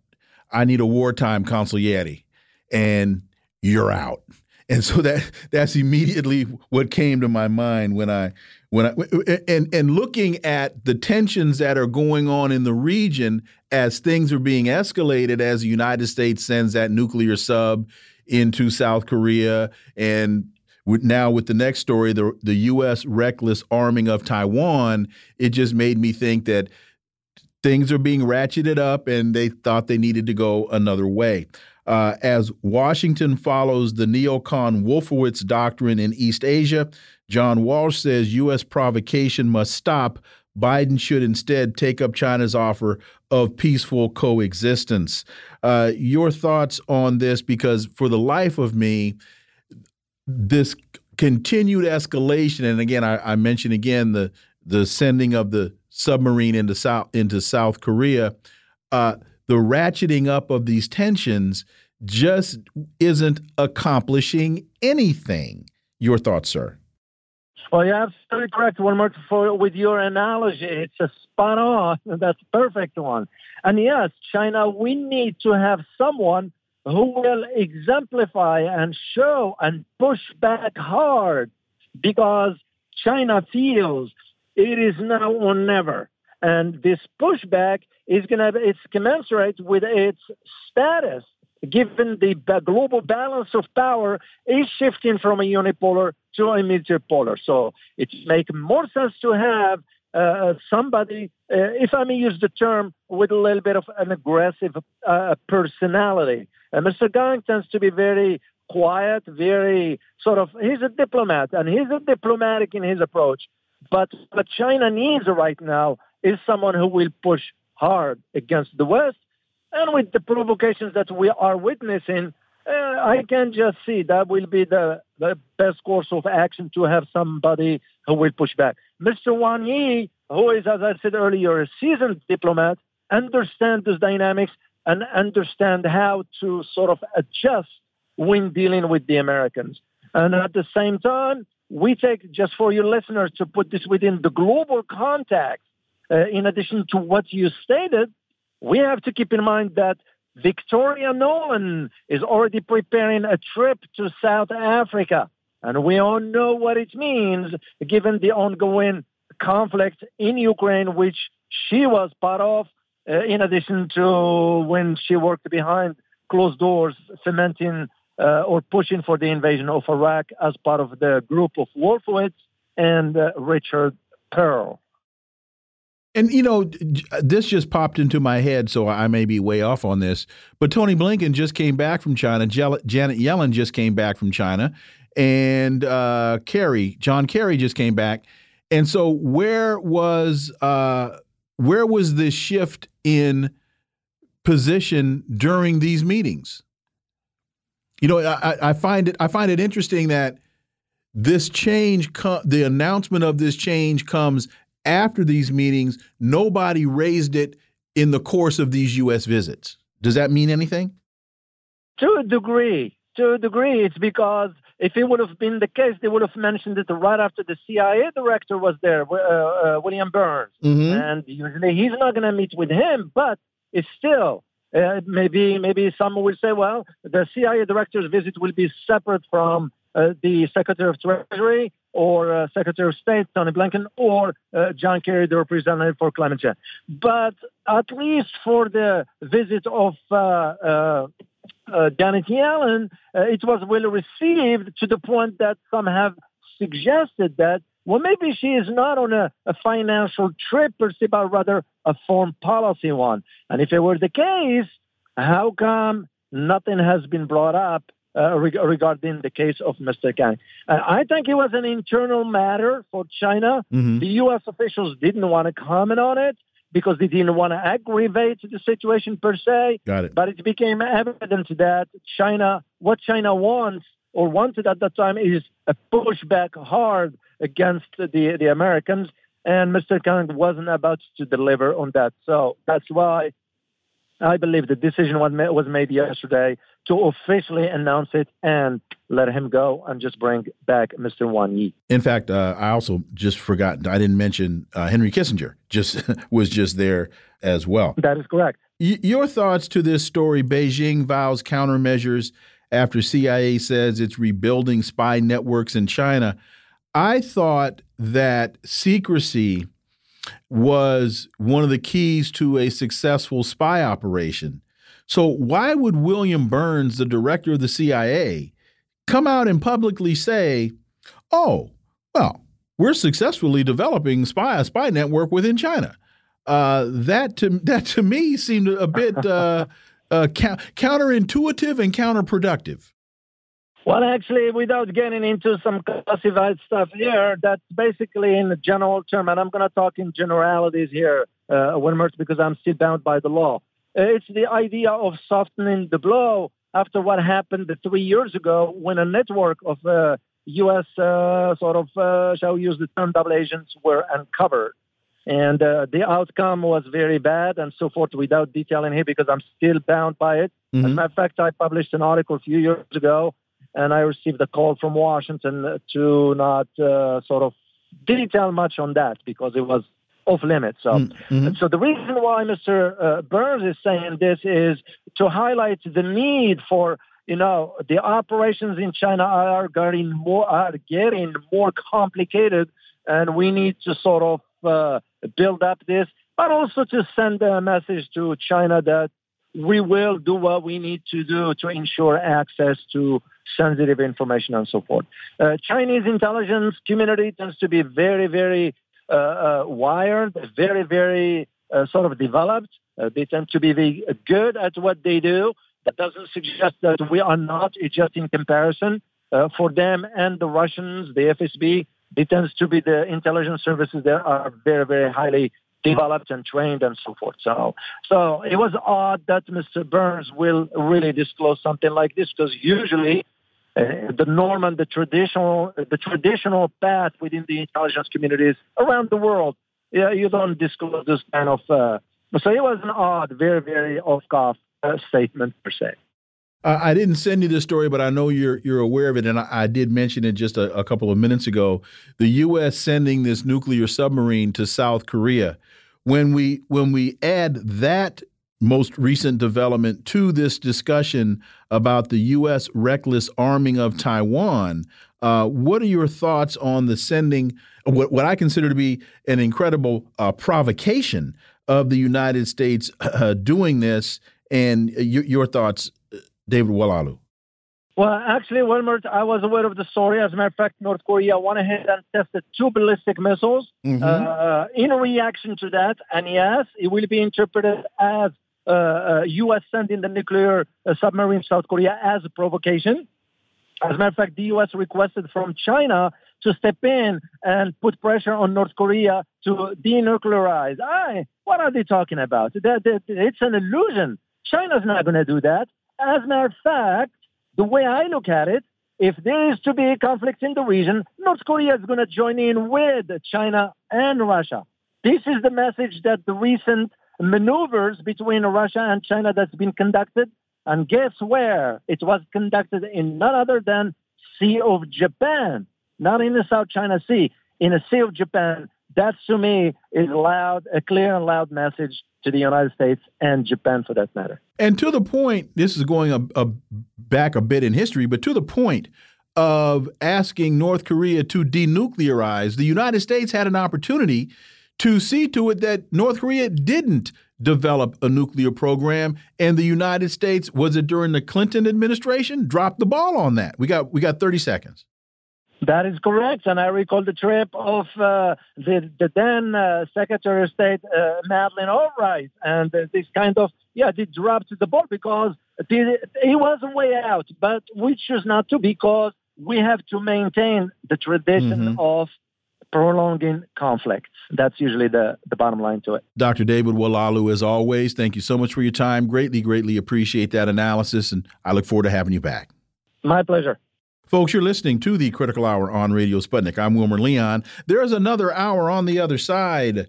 I need a wartime consigliere. And you're out. And so that that's immediately what came to my mind when I when I and and looking at the tensions that are going on in the region as things are being escalated as the United States sends that nuclear sub into South Korea and now with the next story the the US reckless arming of Taiwan it just made me think that things are being ratcheted up and they thought they needed to go another way. Uh, as Washington follows the neocon Wolfowitz doctrine in East Asia, John Walsh says U.S. provocation must stop. Biden should instead take up China's offer of peaceful coexistence. Uh, your thoughts on this? Because for the life of me, this continued escalation, and again, I, I mentioned again the the sending of the submarine into South into South Korea. Uh, the ratcheting up of these tensions just isn't accomplishing anything. Your thoughts, sir? Well, you're absolutely correct. One more for with your analogy, it's a spot on. *laughs* That's a perfect one. And yes, China, we need to have someone who will exemplify and show and push back hard because China feels it is now or never. And this pushback is going to, it's commensurate with its status, given the global balance of power is shifting from a unipolar to a multipolar. So it makes more sense to have uh, somebody, uh, if I may use the term, with a little bit of an aggressive uh, personality. And Mr. Gang tends to be very quiet, very sort of, he's a diplomat and he's a diplomatic in his approach. But what China needs right now is someone who will push hard against the West. And with the provocations that we are witnessing, uh, I can just see that will be the, the best course of action to have somebody who will push back. Mr. Wang Yi, who is, as I said earlier, a seasoned diplomat, understands those dynamics and understand how to sort of adjust when dealing with the Americans. And at the same time, we take, just for your listeners to put this within the global context, uh, in addition to what you stated, we have to keep in mind that Victoria Nuland is already preparing a trip to South Africa. And we all know what it means given the ongoing conflict in Ukraine, which she was part of, uh, in addition to when she worked behind closed doors, cementing uh, or pushing for the invasion of Iraq as part of the group of Wolfowitz and uh, Richard Perle. And you know, this just popped into my head, so I may be way off on this. But Tony Blinken just came back from China. Janet Yellen just came back from China, and uh, Kerry, John Kerry, just came back. And so, where was uh, where was this shift in position during these meetings? You know, I, I find it I find it interesting that this change, the announcement of this change, comes after these meetings. Nobody raised it in the course of these U.S. visits. Does that mean anything? To a degree. To a degree, it's because if it would have been the case, they would have mentioned it right after the CIA director was there, uh, uh, William Burns. Mm -hmm. And usually he's not going to meet with him, but it's still uh, maybe maybe some will say, well, the CIA director's visit will be separate from uh, the Secretary of Treasury or uh, Secretary of State Tony Blinken or uh, John Kerry, the representative for climate change. But at least for the visit of uh, Janet Yellen, uh, it was well received to the point that some have suggested that, well, maybe she is not on a, a financial trip per se, but rather a foreign policy one. And if it were the case, how come nothing has been brought up uh, reg- regarding the case of Mr. Kang. Uh, I think it was an internal matter for China. Mm-hmm. The U.S. officials didn't want to comment on it because they didn't want to aggravate the situation per se. Got it. But it became evident that China, what China wants or wanted at that time is a pushback hard against the, the Americans. And Mr. Kang wasn't about to deliver on that. So that's why I believe the decision was made, was made yesterday to officially announce it and let him go and just bring back Mr. Wang Yi. In fact, uh, I also just forgot, I didn't mention uh, Henry Kissinger just *laughs* was just there as well. That is correct. Y your thoughts to this story Beijing vows countermeasures after CIA says it's rebuilding spy networks in China. I thought that secrecy was one of the keys to a successful spy operation. So, why would William Burns, the director of the CIA, come out and publicly say, oh, well, we're successfully developing spy a spy network within China? Uh, that to *laughs* that to me seemed a bit uh, uh, counterintuitive and counterproductive. Well, actually, without getting into some classified stuff here, that's basically in the general term, and I'm going to talk in generalities here, uh, Wilmert, because I'm still bound by the law. It's the idea of softening the blow after what happened three years ago when a network of uh, U.S. Uh, sort of, uh, shall we use the term, double agents were uncovered. And uh, the outcome was very bad and so forth without detailing here because I'm still bound by it. Mm-hmm. As a matter of fact, I published an article a few years ago and I received a call from Washington to not uh, sort of detail much on that because it was off limits. So, mm-hmm. so the reason why Mr. Uh, Burns is saying this is to highlight the need for you know the operations in China are getting more are getting more complicated, and we need to sort of uh, build up this, but also to send a message to China that we will do what we need to do to ensure access to sensitive information and so forth. Uh, Chinese intelligence community tends to be very, very uh, uh, wired, very, very uh, sort of developed. Uh, they tend to be good at what they do. That doesn't suggest that we are not, It's just in comparison. For them and the Russians, the FSB, it tends to be the intelligence services that are very, very highly developed and trained and so forth. So, so it was odd that Mr. Burns will really disclose something like this because usually uh, the norm and the traditional the traditional path within the intelligence communities around the world. Yeah, you don't disclose this kind of. Uh, so it was an odd, very very off-cuff uh, statement per se. Uh, I didn't send you this story, but I know you're you're aware of it, and I, I did mention it just a, a, couple of minutes ago. The U.S. sending this nuclear submarine to South Korea. When we when we add that most recent development to this discussion about the U.S. reckless arming of Taiwan, uh, what are your thoughts on the sending what what I consider to be an incredible uh, provocation of the United States uh, doing this, and your thoughts David Oualaalou? Well, actually, Wilmert, I was aware of the story. As a matter of fact, North Korea went ahead and tested two ballistic missiles mm-hmm. uh, in reaction to that. And yes, it will be interpreted as uh, uh, U.S. sending the nuclear uh, submarine South Korea as a provocation. As a matter of fact, the U.S. requested from China to step in and put pressure on North Korea to denuclearize. I, what are they talking about? That, that, it's an illusion. China's not going to do that. As a matter of fact, the way I look at it, if there is to be a conflict in the region, North Korea is going to join in with China and Russia. This is the message that the recent maneuvers between Russia and China that's been conducted. And guess where? It was conducted in none other than Sea of Japan, not in the South China Sea, in the Sea of Japan. That to me is loud, a clear and loud message to the United States and Japan for that matter. And to the point, this is going a, a back a bit in history, but to the point of asking North Korea to denuclearize, the United States had an opportunity to see to it that North Korea didn't develop a nuclear program and the United States was it during the Clinton administration dropped the ball on that. We got we got 30 seconds. That is correct, and I recall the trip of uh, the, the then uh, Secretary of State uh, Madeleine Albright, and this kind of yeah, they dropped the ball because it, it was a way out, but we choose not to because we have to maintain the tradition mm -hmm. of prolonging conflicts. That's usually the, the bottom line to it. Dr. David Oualaalou, as always, thank you so much for your time. Greatly, greatly appreciate that analysis, and I look forward to having you back. My pleasure. Folks, you're listening to the Critical Hour on Radio Sputnik. I'm Wilmer Leon. There is another hour on the other side.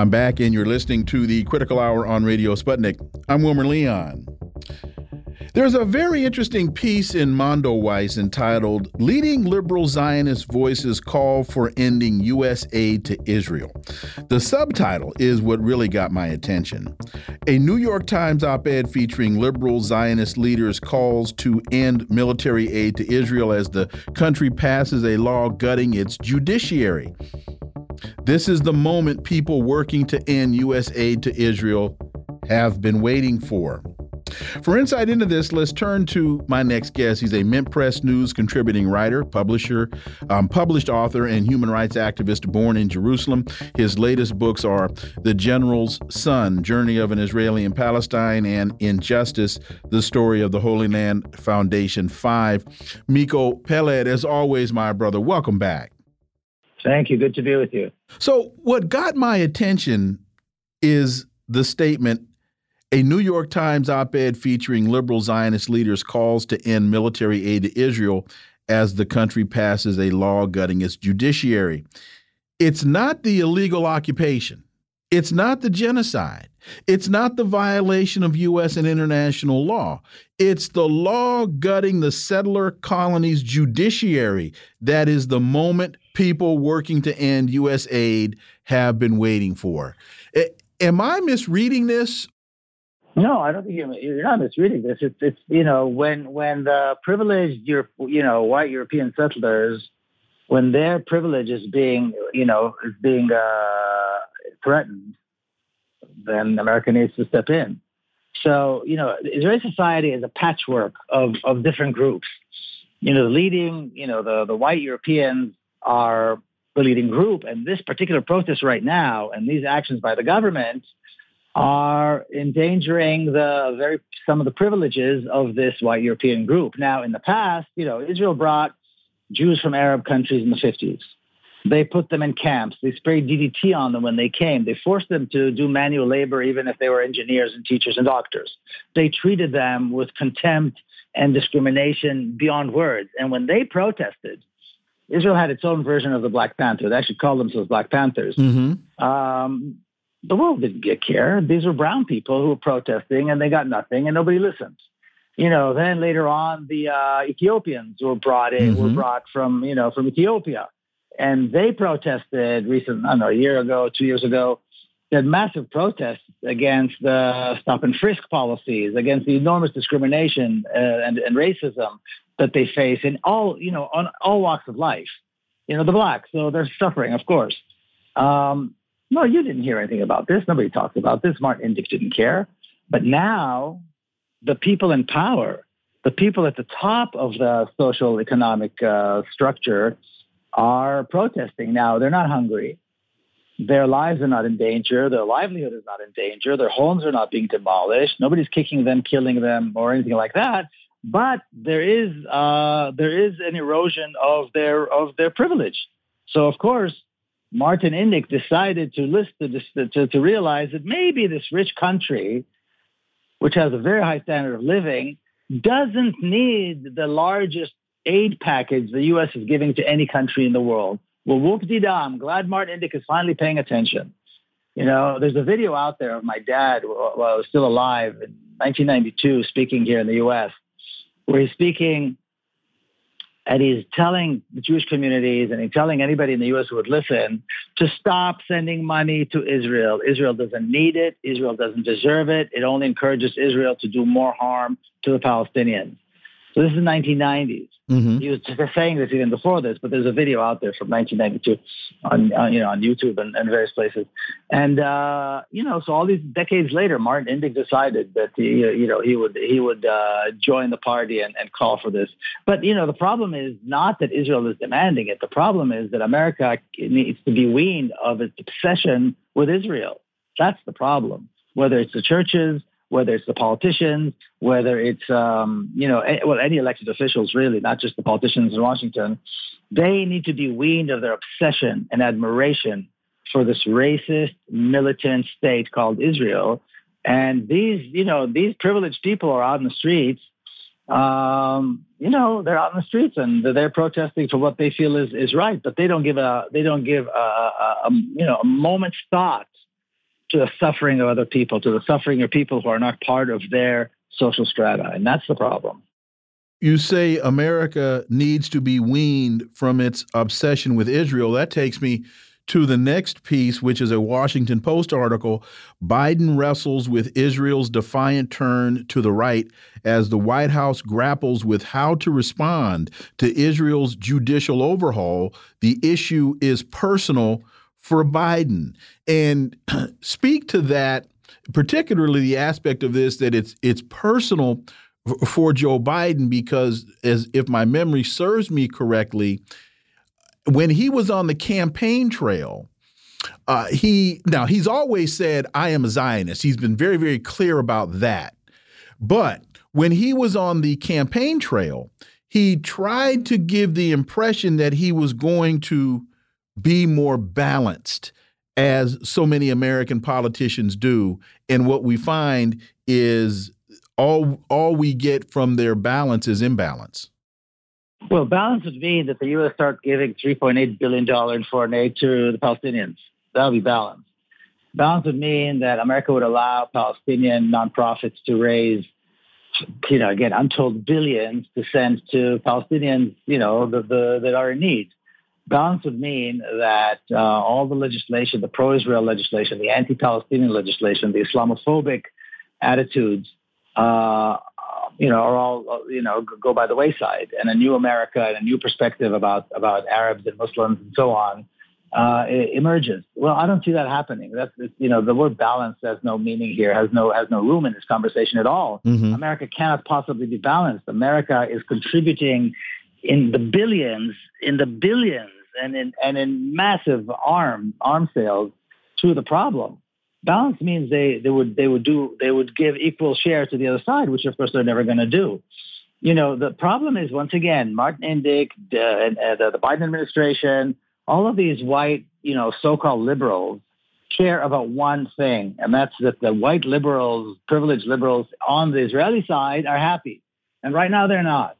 I'm back, and you're listening to the Critical Hour on Radio Sputnik. I'm Wilmer Leon. There's a very interesting piece in Mondoweiss entitled Leading Liberal Zionist Voices Call for Ending U.S. Aid to Israel. The subtitle is what really got my attention. A New York Times op ed featuring liberal Zionist leaders calls to end military aid to Israel as the country passes a law gutting its judiciary. This is the moment people working to end U.S. aid to Israel have been waiting for. For insight into this, let's turn to my next guest. He's a Mint Press News contributing writer, publisher, um, published author, and human rights activist born in Jerusalem. His latest books are The General's Son Journey of an Israeli in Palestine and Injustice The Story of the Holy Land Foundation 5. Miko Peled, as always, my brother, welcome back. Thank you. Good to be with you. So, what got my attention is the statement a New York Times op ed featuring liberal Zionist leaders calls to end military aid to Israel as the country passes a law gutting its judiciary. It's not the illegal occupation, it's not the genocide. It's not the violation of U.S. and international law. It's the law gutting the settler colonies' judiciary that is the moment people working to end U.S. aid have been waiting for. Am I misreading this? No, I don't think you're, you're not misreading this. It's, it's you know when when the privileged you know white European settlers when their privilege is being you know is being uh, threatened, then America needs to step in. So you know Israeli society is a patchwork of of different groups. You know, the leading you know the the white Europeans are the leading group. And this particular protest right now and these actions by the government are endangering the very some of the privileges of this white European group. Now, in the past, you know, Israel brought Jews from Arab countries in the 50s. They put them in camps. They sprayed DDT on them when they came. They forced them to do manual labor, even if they were engineers and teachers and doctors. They treated them with contempt and discrimination beyond words. And when they protested, Israel had its own version of the Black Panther. They actually called themselves Black Panthers. Mm-hmm. Um, the world didn't get care. These were brown people who were protesting, and they got nothing, and nobody listened. You know, then later on, the uh, Ethiopians were brought in, mm-hmm. were brought from you know from Ethiopia, and they protested recent, I don't know, a year ago, two years ago. They had massive protests against the stop and frisk policies, against the enormous discrimination uh, and, and racism that they face in all, you know, on all walks of life. You know, the blacks, so they're suffering, of course. Um, no, you didn't hear anything about this. Nobody talked about this. Martin Indyk didn't care. But now, the people in power, the people at the top of the social economic uh, structure, are protesting now. They're not hungry. Their lives are not in danger. Their livelihood is not in danger. Their homes are not being demolished. Nobody's kicking them, killing them, or anything like that. But there is uh, there is an erosion of their of their privilege. So of course, Martin Indyk decided to list the, to, to realize that maybe this rich country, which has a very high standard of living, doesn't need the largest aid package the U.S. is giving to any country in the world. Well, whoop de da, I'm glad Martin Indyk is finally paying attention. You know, there's a video out there of my dad while I was still alive in 1992 speaking here in the U.S., where he's speaking and he's telling the Jewish communities and he's telling anybody in the U.S. who would listen to stop sending money to Israel. Israel doesn't need it. Israel doesn't deserve it. It only encourages Israel to do more harm to the Palestinians. So this is the 1990s. Mm-hmm. He was just saying this even before this, but there's a video out there from 1992 on, on you know on YouTube and, and various places. And uh, you know, so all these decades later, Martin Indyk decided that he you know he would he would uh, join the party and, and call for this. But you know, the problem is not that Israel is demanding it. The problem is that America needs to be weaned of its obsession with Israel. That's the problem. Whether it's the churches, whether it's the politicians, whether it's um, you know well any elected officials really, not just the politicians in Washington, they need to be weaned of their obsession and admiration for this racist militant state called Israel. And these you know these privileged people are out in the streets. Um, you know they're out in the streets and they're protesting for what they feel is, is right, but they don't give a they don't give a, a, a you know a moment's thought to the suffering of other people, to the suffering of people who are not part of their social strata. And that's the problem. You say America needs to be weaned from its obsession with Israel. That takes me to the next piece, which is a Washington Post article. Biden wrestles with Israel's defiant turn to the right as the White House grapples with how to respond to Israel's judicial overhaul. The issue is personal for Biden and *clears throat* speak to that, particularly the aspect of this that it's it's personal for Joe Biden because as if my memory serves me correctly, when he was on the campaign trail, uh, he now he's always said I am a Zionist. He's been very very clear about that. But when he was on the campaign trail, he tried to give the impression that he was going to be more balanced as so many American politicians do. And what we find is all all we get from their balance is imbalance. Well, balance would mean that the U.S. start giving $3.8 billion in foreign aid to the Palestinians. That would be balance. Balance would mean that America would allow Palestinian nonprofits to raise, you know, again, untold billions to send to Palestinians, you know, the, the, that are in need balance would mean that uh, all the legislation, the pro-Israel legislation, the anti-Palestinian legislation, the Islamophobic attitudes, uh, you know, are all you know go by the wayside, and a new America and a new perspective about about Arabs and Muslims and so on uh, emerges. Well, I don't see that happening. That's you know the word balance has no meaning here, has no has no room in this conversation at all. Mm-hmm. America cannot possibly be balanced. America is contributing in the billions, in the billions and in and in massive arm arm sales to the problem. Balance means they, they would they would do they would give equal share to the other side, which of course they're never going to do. You know, the problem is once again Martin Indyk, and, uh, the, the Biden administration, all of these white, you know, so-called liberals care about one thing, and that's that the white liberals, privileged liberals on the Israeli side are happy. And right now they're not.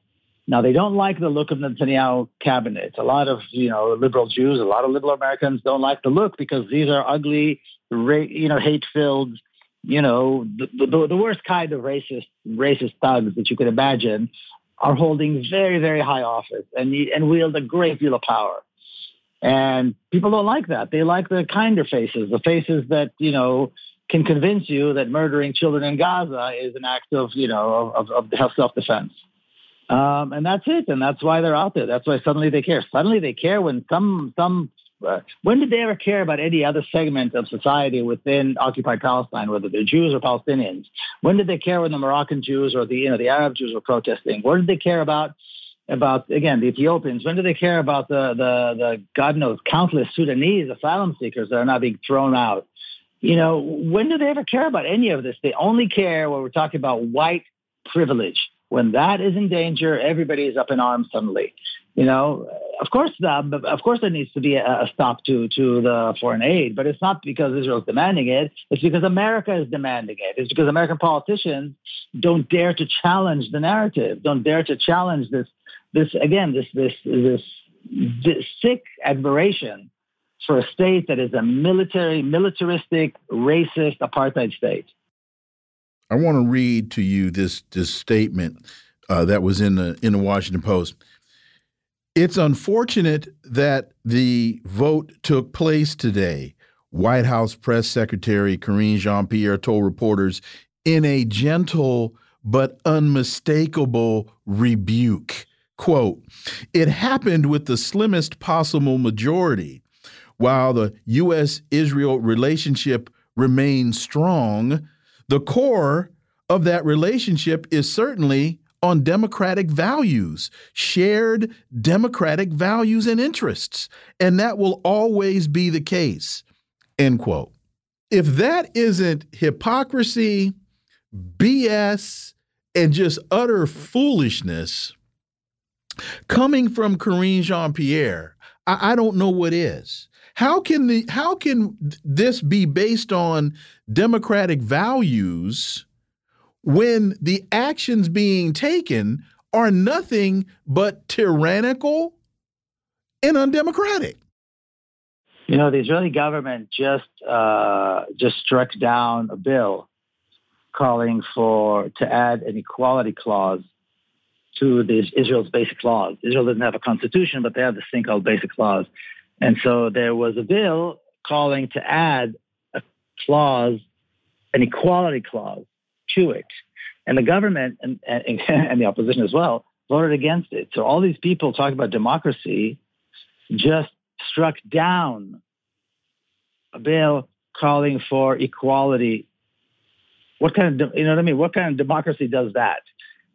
Now they don't like the look of the Netanyahu cabinet. A lot of you know liberal Jews, a lot of liberal Americans don't like the look because these are ugly, you know, hate-filled, you know, the, the, the worst kind of racist racist thugs that you could imagine are holding very very high office and and wield a great deal of power. And people don't like that. They like the kinder faces, the faces that you know can convince you that murdering children in Gaza is an act of you know of, of self-defense. Um, and that's it. And that's why they're out there. That's why suddenly they care. Suddenly they care when some some. Uh, when did they ever care about any other segment of society within occupied Palestine, whether they're Jews or Palestinians? When did they care when the Moroccan Jews or the you know the Arab Jews were protesting? What did they care about about again the Ethiopians? When did they care about the the the God knows countless Sudanese asylum seekers that are now being thrown out? You know, when do they ever care about any of this? They only care when we're talking about white privilege when that is in danger, everybody is up in arms suddenly. You know, of course, the, of course, there needs to be a, stop to to the foreign aid, but it's not because Israel is demanding it. It's because America is demanding it. It's because American politicians don't dare to challenge the narrative, don't dare to challenge this this again this this this, this sick admiration for a state that is a military, militaristic, racist apartheid state. I want to read to you this this statement uh, that was in the in the Washington Post. It's unfortunate that the vote took place today. White House press secretary Karine Jean-Pierre told reporters in a gentle but unmistakable rebuke. Quote, it happened with the slimmest possible majority. While the U.S. Israel relationship remains strong, the core of that relationship is certainly on democratic values, shared democratic values and interests. And that will always be the case. End quote. If that isn't hypocrisy, BS, and just utter foolishness coming from Karine Jean Pierre, I, I don't know what is. How can the how can this be based on democratic values when the actions being taken are nothing but tyrannical and undemocratic? You know, the Israeli government just uh, just struck down a bill calling for to add an equality clause to this Israel's basic laws. Israel doesn't have a constitution, but they have this thing called basic laws. And so there was a bill calling to add a clause, an equality clause to it. And the government and, and, *laughs* and the opposition as well voted against it. So all these people talking about democracy just struck down a bill calling for equality. What kind of, you know what I mean? What kind of democracy does that?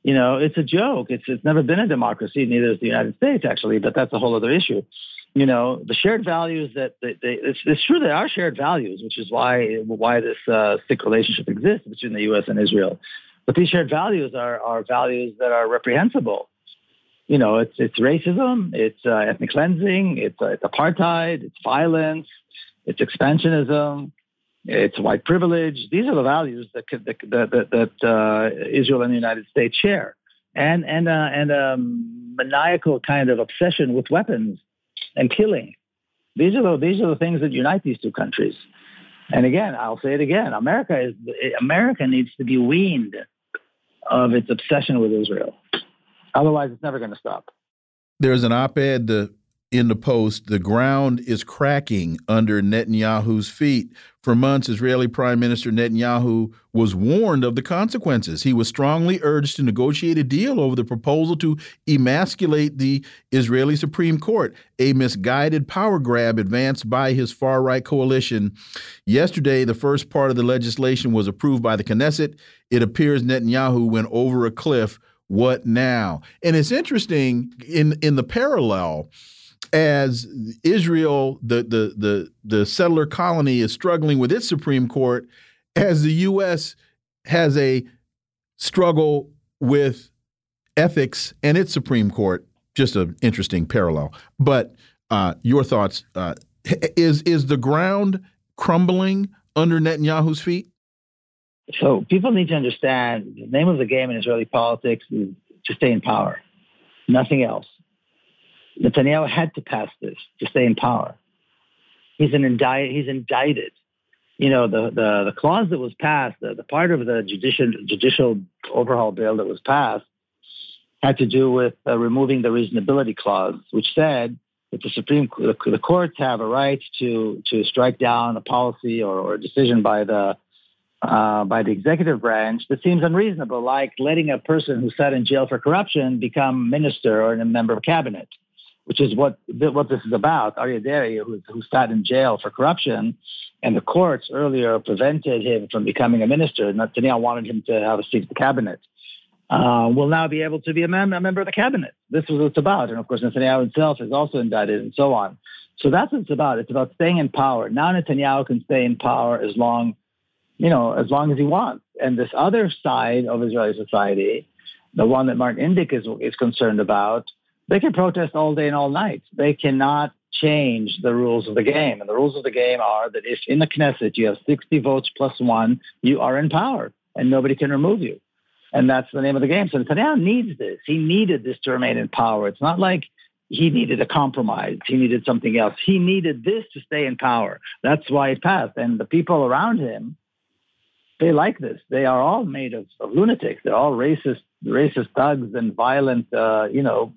You know, it's a joke. It's, it's never been a democracy, neither is the United States, actually, but that's a whole other issue you know, the shared values that they, they, it's, it's, true they are shared values, which is why why this uh, thick relationship exists between the U.S. and Israel. But these shared values are are values that are reprehensible. You know, it's it's racism, it's uh, ethnic cleansing, it's uh, it's apartheid, it's violence, it's expansionism, it's white privilege. These are the values that that that, that uh, Israel and the United States share, and and uh, and a um, maniacal kind of obsession with weapons and killing. These are the these are the things that unite these two countries. And again, I'll say it again: America is America needs to be weaned of its obsession with Israel. Otherwise, it's never going to stop. There's an op-ed in the Post, the ground is cracking under Netanyahu's feet. For months, Israeli Prime Minister Netanyahu was warned of the consequences. He was strongly urged to negotiate a deal over the proposal to emasculate the Israeli Supreme Court, a misguided power grab advanced by his far right coalition. Yesterday, the first part of the legislation was approved by the Knesset. It appears Netanyahu went over a cliff. What now? And it's interesting in in the parallel as Israel, the, the the the settler colony, is struggling with its Supreme Court, as the U.S. has a struggle with ethics and its Supreme Court. Just an interesting parallel. But Uh, your thoughts? Uh, is is the ground crumbling under Netanyahu's feet? So people need to understand the name of the game in Israeli politics is to stay in power, nothing else. Netanyahu had to pass this to stay in power. He's an indict, he's indicted. You know, the, the, the clause that was passed, the, the part of the judicial, judicial overhaul bill that was passed had to do with uh, removing the reasonability clause, which said that the Supreme the, the courts have a right to to strike down a policy or, or a decision by the uh, by the executive branch that seems unreasonable, like letting a person who sat in jail for corruption become minister or a member of cabinet, which is what what this is about. Aryeh Deri, who, who sat in jail for corruption, and the courts earlier prevented him from becoming a minister. Netanyahu wanted him to have a seat in the cabinet. Uh, will now be able to be a, mem- a member of the cabinet. This is what it's about. And of course, Netanyahu himself is also indicted and so on. So that's what it's about. It's about staying in power. Now Netanyahu can stay in power as long you know, as long as he wants. And this other side of Israeli society, the one that Martin Indyk is, is concerned about, they can protest all day and all night. They cannot change the rules of the game. And the rules of the game are that if in the Knesset you have 60 votes plus one, you are in power and nobody can remove you. And that's the name of the game. So Netanyahu needs this. He needed this to remain in power. It's not like he needed a compromise. He needed something else. He needed this to stay in power. That's why it passed. And the people around him, they like this. They are all made of, of lunatics. They're all racist, racist thugs and violent, uh, you know,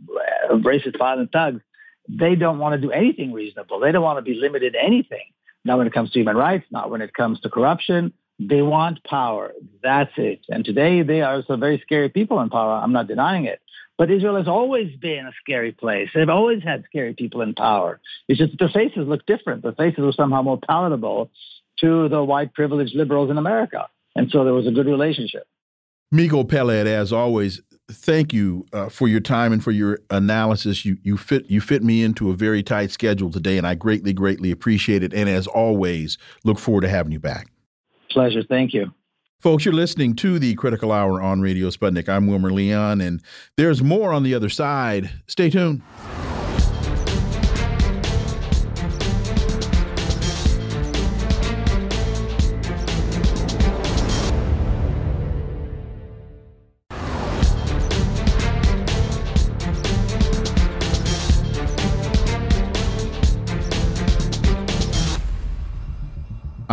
racist, violent thugs. They don't want to do anything reasonable. They don't want to be limited to anything. Not when it comes to human rights, not when it comes to corruption. They want power. That's it. And today they are some very scary people in power. I'm not denying it. But Israel has always been a scary place. They've always had scary people in power. It's just the faces look different. The faces were somehow more palatable to the white privileged liberals in America. And so there was a good relationship. Miko Peled, as always, thank you uh, for your time and for your analysis. You you fit you fit me into a very tight schedule today, and I greatly greatly appreciate it. And as always, look forward to having you back. Pleasure. Thank you. Folks, you're listening to the Critical Hour on Radio Sputnik. I'm Wilmer Leon, and there's more on the other side. Stay tuned.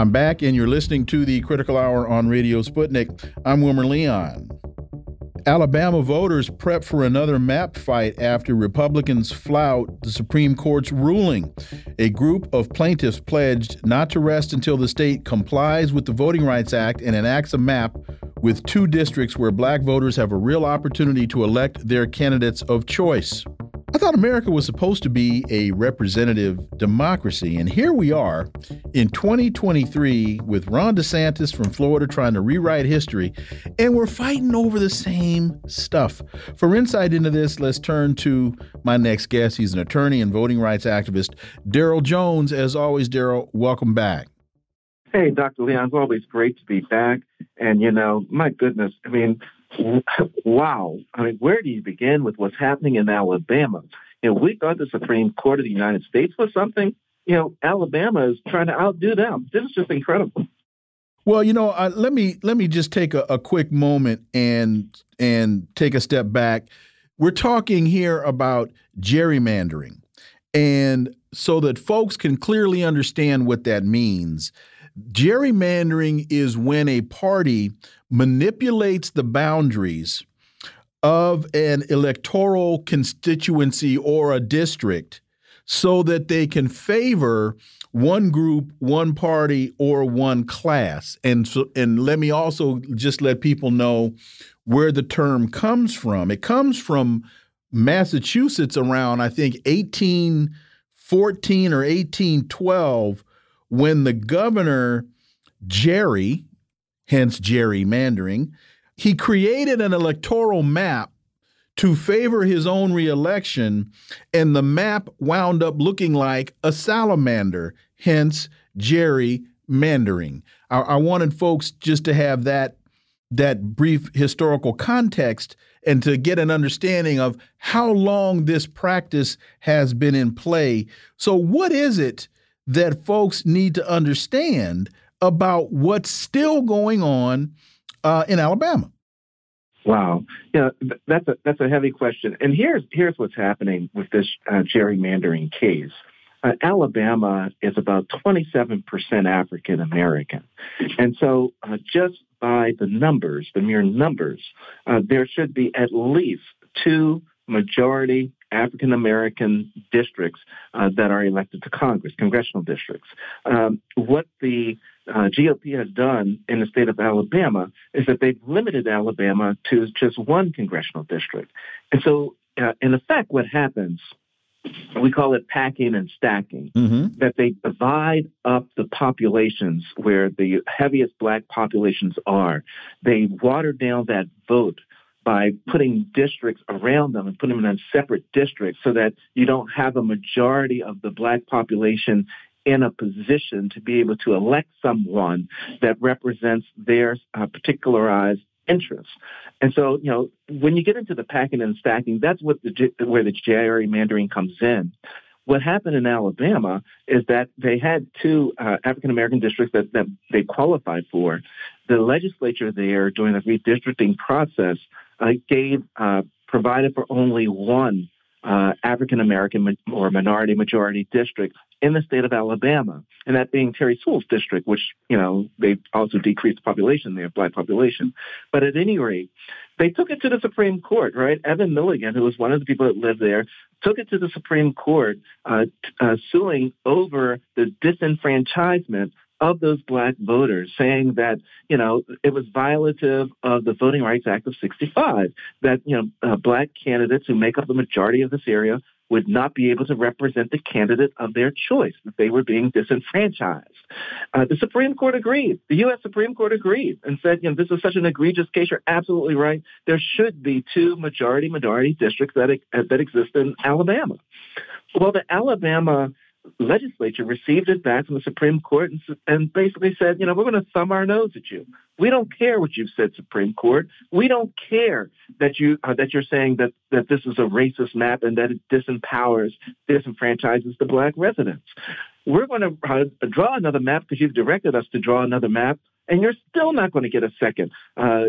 I'm back, and you're listening to the Critical Hour on Radio Sputnik. I'm Wilmer Leon. Alabama voters prep for another map fight after Republicans flout the Supreme Court's ruling. A group of plaintiffs pledged not to rest until the state complies with the Voting Rights Act and enacts a map with two districts where black voters have a real opportunity to elect their candidates of choice. I thought America was supposed to be a representative democracy, and here we are in 2023 with Ron DeSantis from Florida trying to rewrite history, and we're fighting over the same stuff. For insight into this, let's turn to my next guest. He's an attorney and voting rights activist, Daryl Jones. As always, Daryl, welcome back. Hey, Dr. Leon, it's always great to be back. And, you know, my goodness, I mean, wow. I mean, where do you begin with what's happening in Alabama? You know, we thought the Supreme Court of the United States was something. You know, Alabama is trying to outdo them. This is just incredible. Well, you know, uh, let me let me just take a, a quick moment and and take a step back. We're talking here about gerrymandering, and so that folks can clearly understand what that means. Gerrymandering is when a party manipulates the boundaries of an electoral constituency or a district so that they can favor one group, one party, or one class. And so, and let me also just let people know where the term comes from. It comes from Massachusetts around, I think, 1814 or 1812, when the governor, Gerry, hence gerrymandering, he created an electoral map to favor his own reelection, and the map wound up looking like a salamander, hence gerrymandering. I, I wanted folks just to have that that brief historical context and to get an understanding of how long this practice has been in play. So, what is it that folks need to understand about what's still going on uh, in Alabama? Wow, yeah, that's a that's a heavy question. And here's here's what's happening with this uh, gerrymandering case. Uh, Alabama is about 27% African American, and so uh, just by the numbers, the mere numbers, uh, there should be at least two majority African American districts uh, that are elected to Congress, congressional districts. Um, what the uh, GOP has done in the state of Alabama is that they've limited Alabama to just one congressional district. And so, uh, in effect, what happens, we call it packing and stacking, mm-hmm. that they divide up the populations where the heaviest black populations are. They water down that vote by putting districts around them and putting them in separate districts so that you don't have a majority of the black population in a position to be able to elect someone that represents their uh, particularized interests. And so, you know, when you get into the packing and stacking, that's what the where the gerrymandering comes in. What happened in Alabama is that they had two uh, African American districts that, that they qualified for. The legislature there, during the redistricting process, uh, gave uh, provided for only one uh, African American or minority majority district in the state of Alabama, and that being Terry Sewell's district, which, you know, they also decreased the population there, black population. But at any rate, they took it to the Supreme Court, right? Evan Milligan, who was one of the people that lived there, took it to the Supreme Court, uh, uh, suing over the disenfranchisement of those black voters saying that, you know, it was violative of the Voting Rights Act of 65, that, you know, uh, black candidates who make up the majority of this area would not be able to represent the candidate of their choice, that they were being disenfranchised. Uh, the Supreme Court agreed. The U.S. Supreme Court agreed and said, you know, this is such an egregious case. You're absolutely right. There should be two majority minority districts that, that exist in Alabama. Well, the Alabama legislature received it back from the Supreme Court and, and basically said, you know, we're going to thumb our nose at you. We don't care what you've said, Supreme Court. We don't care that you uh, that you're saying that that this is a racist map and that it disempowers, disenfranchises the black residents. We're going to uh, draw another map because you've directed us to draw another map and you're still not going to get a second uh,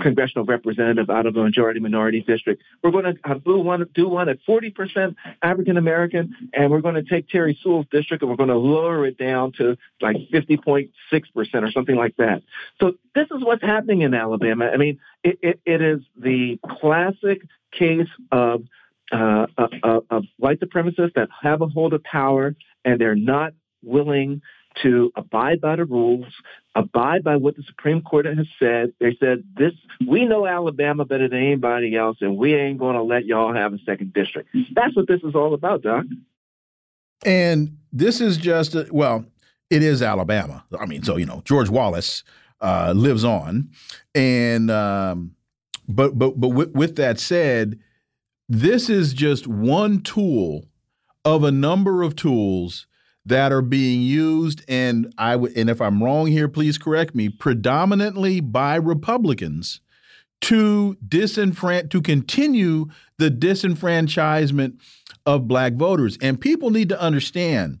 congressional representative out of a majority minority district. We're going to uh, do one, do one at 40% African American, and we're going to take Terry Sewell's district and we're going to lower it down to like 50.6% or something like that. So this is what's happening in Alabama. I mean, it, it, it is the classic case of uh, of white supremacists that have a hold of power and they're not willing to abide by the rules, abide by what the Supreme Court has said. They said this we know Alabama better than anybody else, and we ain't gonna let y'all have a second district. That's what this is all about, Doc. And this is just a, well, it is Alabama. I mean, so you know, George Wallace uh, lives on, and um, but but but with, with that said, this is just one tool of a number of tools that are being used, and I would, and if I'm wrong here, please correct me, predominantly by Republicans to disenfranchise to continue the disenfranchisement of black voters. And people need to understand.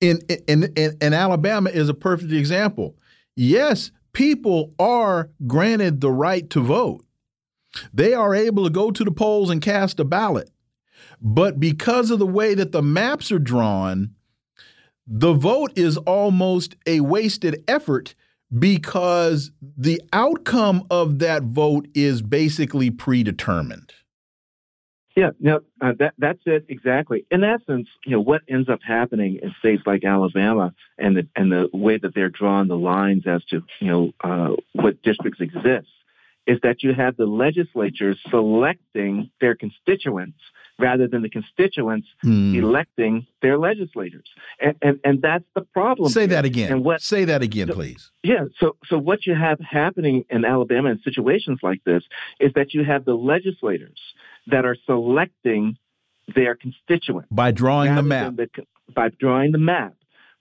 In in in, in Alabama is a perfect example. Yes, people are granted the right to vote. They are able to go to the polls and cast a ballot. But because of the way that the maps are drawn, the vote is almost a wasted effort because the outcome of that vote is basically predetermined. Yeah, no, uh, that that's it exactly. In essence, you know what ends up happening in states like Alabama and the and the way that they're drawing the lines as to you know uh, what districts exist is that you have the legislatures selecting their constituents rather than the constituents hmm. electing their legislators. And, and, and that's the problem. Say here. that again. And what, Say that again, so, please. Yeah. So, so what you have happening in Alabama in situations like this is that you have the legislators that are selecting their constituents by drawing the map. The, by drawing the map,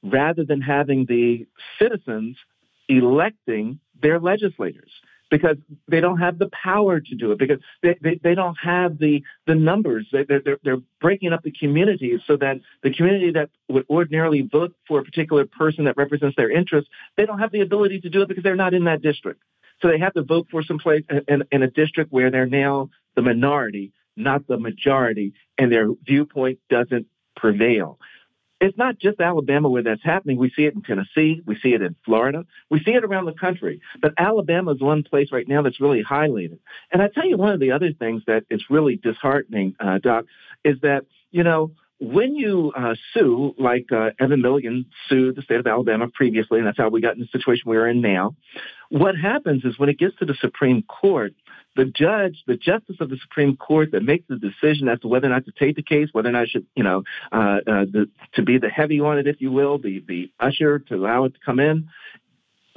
rather than having the citizens electing their legislators. Because they don't have the power to do it because they, they, they don't have the the numbers. They, they're, they're breaking up the communities so that the community that would ordinarily vote for a particular person that represents their interests they don't have the ability to do it because they're not in that district. So they have to vote for some place uh, in, in a district where they're now the minority not the majority and their viewpoint doesn't prevail it's not just Alabama where that's happening. We see it in Tennessee. We see it in Florida. We see it around the country. But Alabama is one place right now that's really highlighted. And I tell you, one of the other things that is really disheartening, uh, Doc, is that, you know, when you uh, sue, like uh, Evan Milligan sued the state of Alabama previously, and that's how we got in the situation we're in now, what happens is when it gets to the Supreme Court, the judge, the justice of the Supreme Court that makes the decision as to whether or not to take the case, whether or not should, you know, uh, uh, the, to be the heavy on it, if you will, the, the usher to allow it to come in.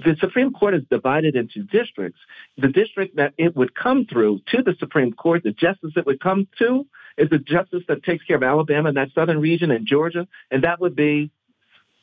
The Supreme Court is divided into districts. The district that it would come through to the Supreme Court, the justice it would come to is the justice that takes care of Alabama and that southern region and Georgia, and that would be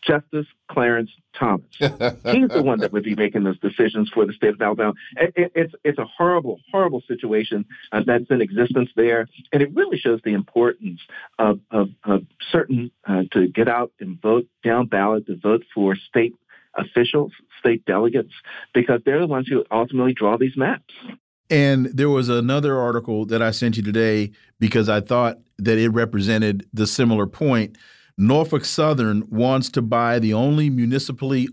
Justice Clarence Thomas. *laughs* He's the one that would be making those decisions for the state of Alabama. It, it, it's it's a horrible, horrible situation uh, that's in existence there, and it really shows the importance of of, of certain uh, to get out and vote down ballot to vote for state officials, state delegates, because they're the ones who ultimately draw these maps. And there was another article that I sent you today because I thought that it represented the similar point Norfolk Southern wants to buy the only municipally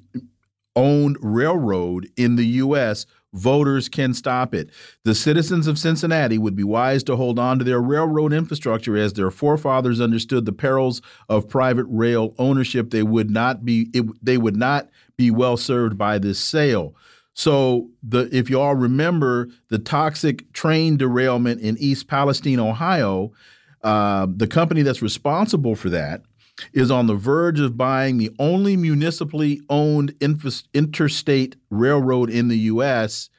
owned railroad in the U.S. Voters can stop it. The citizens of Cincinnati would be wise to hold on to their railroad infrastructure as their forefathers understood the perils of private rail ownership. They would not be it, they would not be well served by this sale. So the if you all remember the toxic train derailment in East Palestine, Ohio, uh, the company that's responsible for that is on the verge of buying the only municipally owned interstate railroad in the U.S.,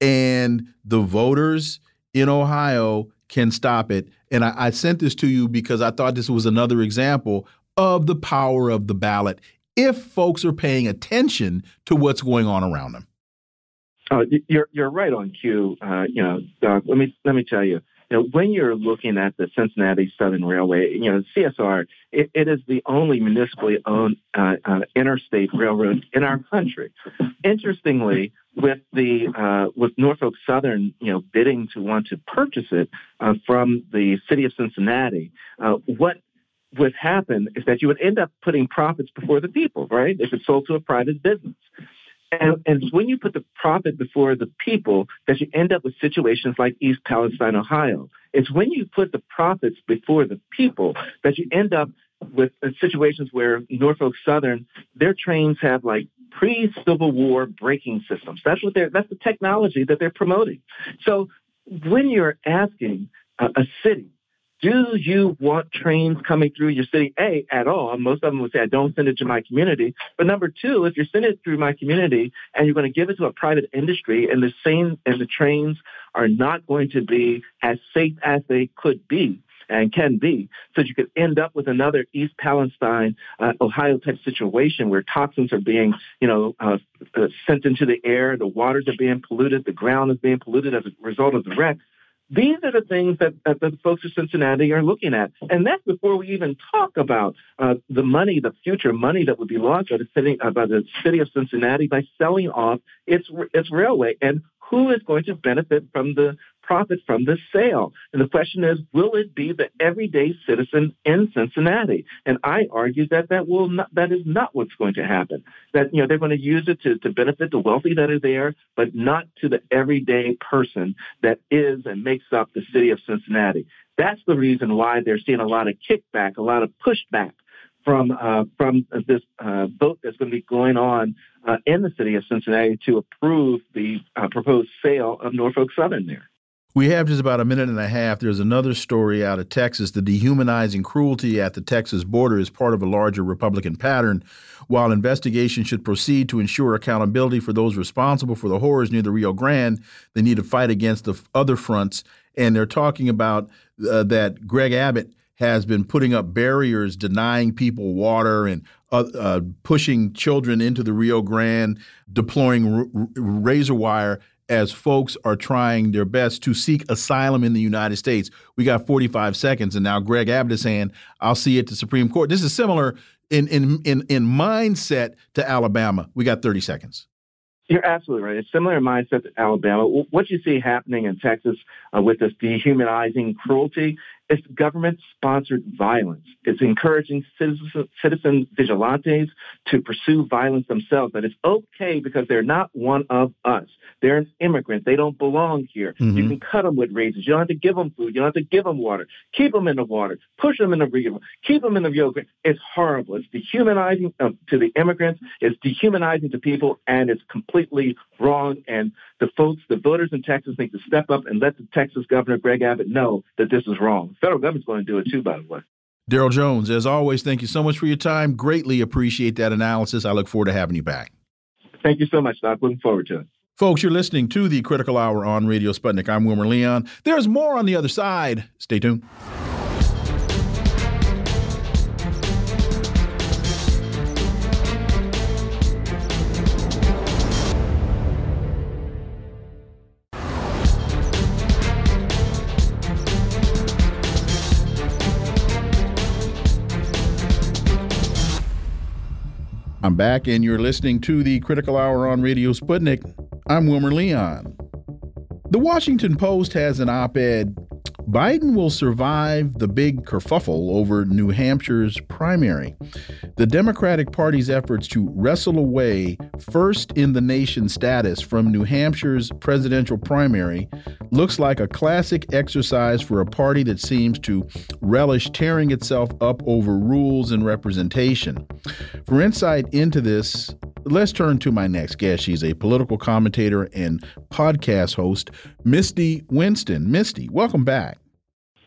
and the voters in Ohio can stop it. And I, I, sent this to you because I thought this was another example of the power of the ballot if folks are paying attention to what's going on around them. Uh, you're you're right on cue. Uh, you know, Doc. Let me let me tell you you know, when you're looking at the Cincinnati Southern Railway, you know, CSR, it, it is the only municipally owned uh, uh, interstate railroad in our country. Interestingly, with the uh, with Norfolk Southern, you know, bidding to want to purchase it uh, from the city of Cincinnati, uh, what would happen is that you would end up putting profits before the people, right? If it's sold to a private business. And, and when you put the profit before the people that you end up with situations like East Palestine, Ohio. It's when you put the profits before the people that you end up with uh, situations where Norfolk Southern, their trains have like pre-Civil War braking systems. That's what they're, that's the technology that they're promoting. So when you're asking a, a city do you want trains coming through your city? A, at all. Most of them would say, I don't send it to my community. But number two, if you're sending it through my community and you're going to give it to a private industry and the same, and the trains are not going to be as safe as they could be, and can be. So you could end up with another East Palestine, uh, Ohio type situation where toxins are being, you know, uh, uh, sent into the air, the waters are being polluted, the ground is being polluted as a result of the wreck. These are the things that, that the folks of Cincinnati are looking at. And that's before we even talk about uh, the money, the future money that would be lost by the city, uh, by the city of Cincinnati by selling off its, its railway. And who is going to benefit from the profit from this sale? And the question is, will it be the everyday citizen in Cincinnati? And I argue that that will not, that is not what's going to happen. That, you know, they're going to use it to, to benefit the wealthy that are there, but not to the everyday person that is and makes up the city of Cincinnati. That's the reason why they're seeing a lot of kickback, a lot of pushback from uh, from this uh, vote that's going to be going on uh, in the city of Cincinnati to approve the uh, proposed sale of Norfolk Southern there. We have just about a minute and a half. There's another story out of Texas. The dehumanizing cruelty at the Texas border is part of a larger Republican pattern. While investigation should proceed to ensure accountability for those responsible for the horrors near the Rio Grande, they need to fight against the other fronts. And they're talking about uh, that Greg Abbott has been putting up barriers, denying people water, and uh, uh, pushing children into the Rio Grande, deploying razor wire as folks are trying their best to seek asylum in the United States. We got 45 seconds, and now Greg Abbott is saying, I'll see it to Supreme Court. This is similar in, in, in, in mindset to Alabama. We got 30 seconds. You're absolutely right. It's similar in mindset to Alabama. What you see happening in Texas uh, with this dehumanizing cruelty it's government-sponsored violence. It's encouraging citizen, citizen vigilantes to pursue violence themselves. That it's okay because they're not one of us. They're an immigrant. They don't belong here. Mm-hmm. You can cut them with razors. You don't have to give them food. You don't have to give them water. Keep them in the water. Push them in the river. Keep them in the yoga. It's horrible. It's dehumanizing uh, to the immigrants. It's dehumanizing to people, and it's completely wrong. And the folks, the voters in Texas need to step up and let the Texas governor, Greg Abbott, know that this is wrong The federal government's going to do it too, by the way. Daryl Jones, as always, thank you so much for your time. Greatly appreciate that analysis. I look forward to having you back. Thank you so much, Doc. Looking forward to it. Folks, you're listening to the Critical Hour on Radio Sputnik. I'm Wilmer Leon. There's more on the other side. Stay tuned. I'm back, and you're listening to the Critical Hour on Radio Sputnik. I'm Wilmer Leon. The Washington Post has an op ed Biden will survive the big kerfuffle over New Hampshire's primary. The Democratic Party's efforts to wrestle away first in the nation status from New Hampshire's presidential primary looks like a classic exercise for a party that seems to relish tearing itself up over rules and representation. For insight into this, let's turn to my next guest. She's a political commentator and podcast host, Misty Winston. Misty, welcome back.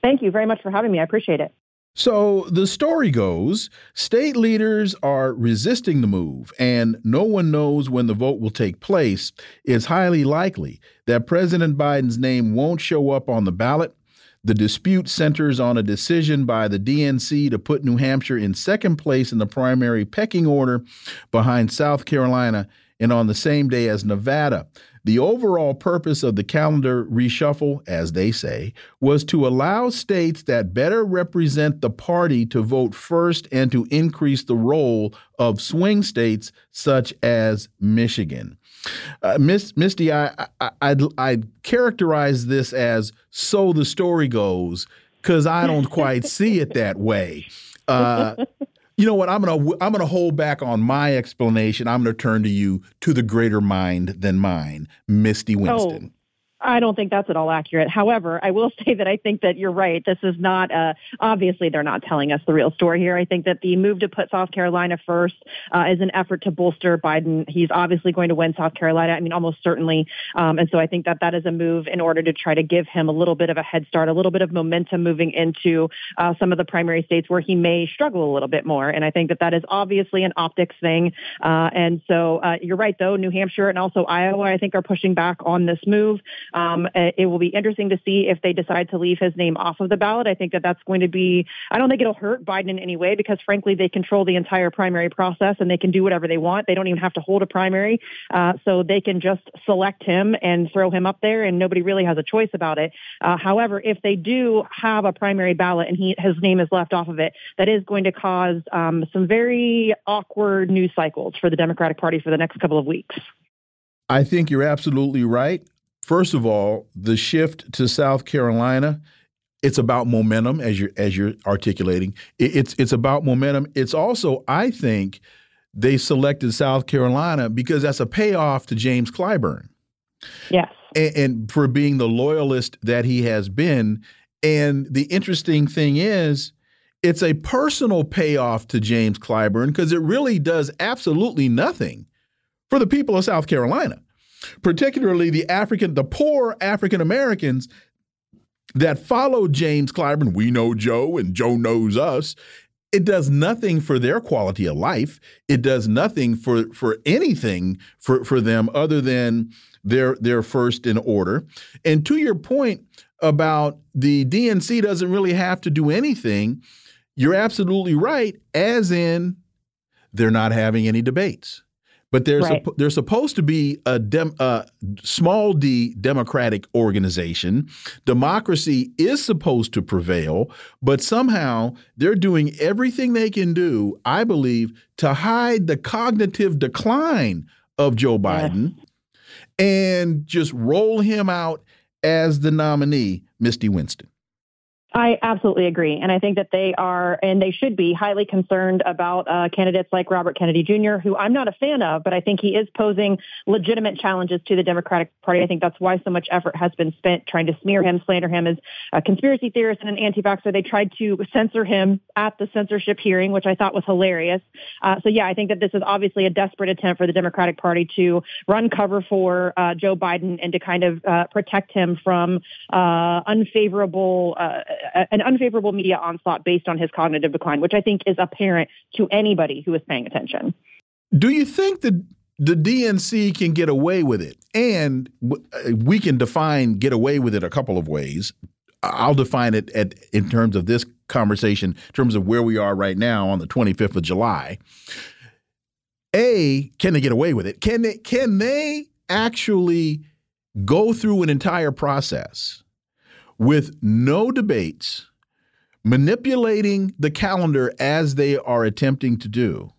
Thank you very much for having me. I appreciate it. So the story goes state leaders are resisting the move, and no one knows when the vote will take place. It's highly likely that President Biden's name won't show up on the ballot. The dispute centers on a decision by the DNC to put New Hampshire in second place in the primary pecking order behind South Carolina and on the same day as Nevada. The overall purpose of the calendar reshuffle, as they say, was to allow states that better represent the party to vote first and to increase the role of swing states such as Michigan. Uh, Miss Misty, I, I I'd, I'd characterize this as so the story goes because I don't quite see it that way. Uh, *laughs* you know what? I'm gonna I'm gonna hold back on my explanation. I'm gonna turn to you to the greater mind than mine, Misty oh, Winston. I don't think that's at all accurate. However, I will *laughs* say that I think that you're right. This is not, uh, obviously, they're not telling us the real story here. I think that the move to put South Carolina first uh, is an effort to bolster Biden. He's obviously going to win South Carolina. I mean, almost certainly. Um, and so I think that that is a move in order to try to give him a little bit of a head start, a little bit of momentum moving into uh, some of the primary states where he may struggle a little bit more. And I think that that is obviously an optics thing. Uh, and so uh, you're right, though. New Hampshire and also Iowa, I think, are pushing back on this move. Um, it will be interesting to see if they decide to leave his name off of the ballot. I think that that's going to be, I don't think it'll hurt Biden in any way because, frankly, they control the entire primary process and they can do whatever they want. They don't even have to hold a primary. Uh, so they can just select him and throw him up there, and nobody really has a choice about it. Uh, however, if they do have a primary ballot and he, his name is left off of it, that is going to cause um, some very awkward news cycles for the Democratic Party for the next couple of weeks. I think you're absolutely right. First of all, the shift to South Carolina, it's about momentum as you're as you're articulating. It's it's about momentum. It's also, I think, they selected South Carolina because that's a payoff to James Clyburn. Yes. And, and for being the loyalist that he has been. And the interesting thing is, it's a personal payoff to James Clyburn because it really does absolutely nothing for the people of South Carolina particularly the African, the poor African Americans that followed James Clyburn. We know Joe, and Joe knows us. It does nothing for their quality of life. It does nothing for for anything for for them other than their their first in order. And to your point about the DNC doesn't really have to do anything, you're absolutely right. As in, they're not having any debates. But there's right. a, there's supposed to be a dem, uh, small d democratic organization. Democracy is supposed to prevail, but somehow they're doing everything they can do, I believe, to hide the cognitive decline of Joe Biden yeah. and just roll him out as the nominee, Misty Winston. I absolutely agree. And I think that they are, and they should be, highly concerned about uh, candidates like Robert Kennedy Jr., who I'm not a fan of, but I think he is posing legitimate challenges to the Democratic Party. I think that's why so much effort has been spent trying to smear him, slander him as a conspiracy theorist and an anti vaxxer. They tried to censor him at the censorship hearing, which I thought was hilarious. Uh, so, yeah, I think that this is obviously a desperate attempt for the Democratic Party to run cover for uh, Joe Biden and to kind of uh, protect him from uh, unfavorable uh, an unfavorable media onslaught based on his cognitive decline, which I think is apparent to anybody who is paying attention. Do you think that the DNC can get away with it? And we can define get away with it a couple of ways. I'll define it at, in terms of this conversation, in terms of where we are right now on the 25th of July. A, can they get away with it? Can they can they actually go through an entire process with no debates, manipulating the calendar as they are attempting to do,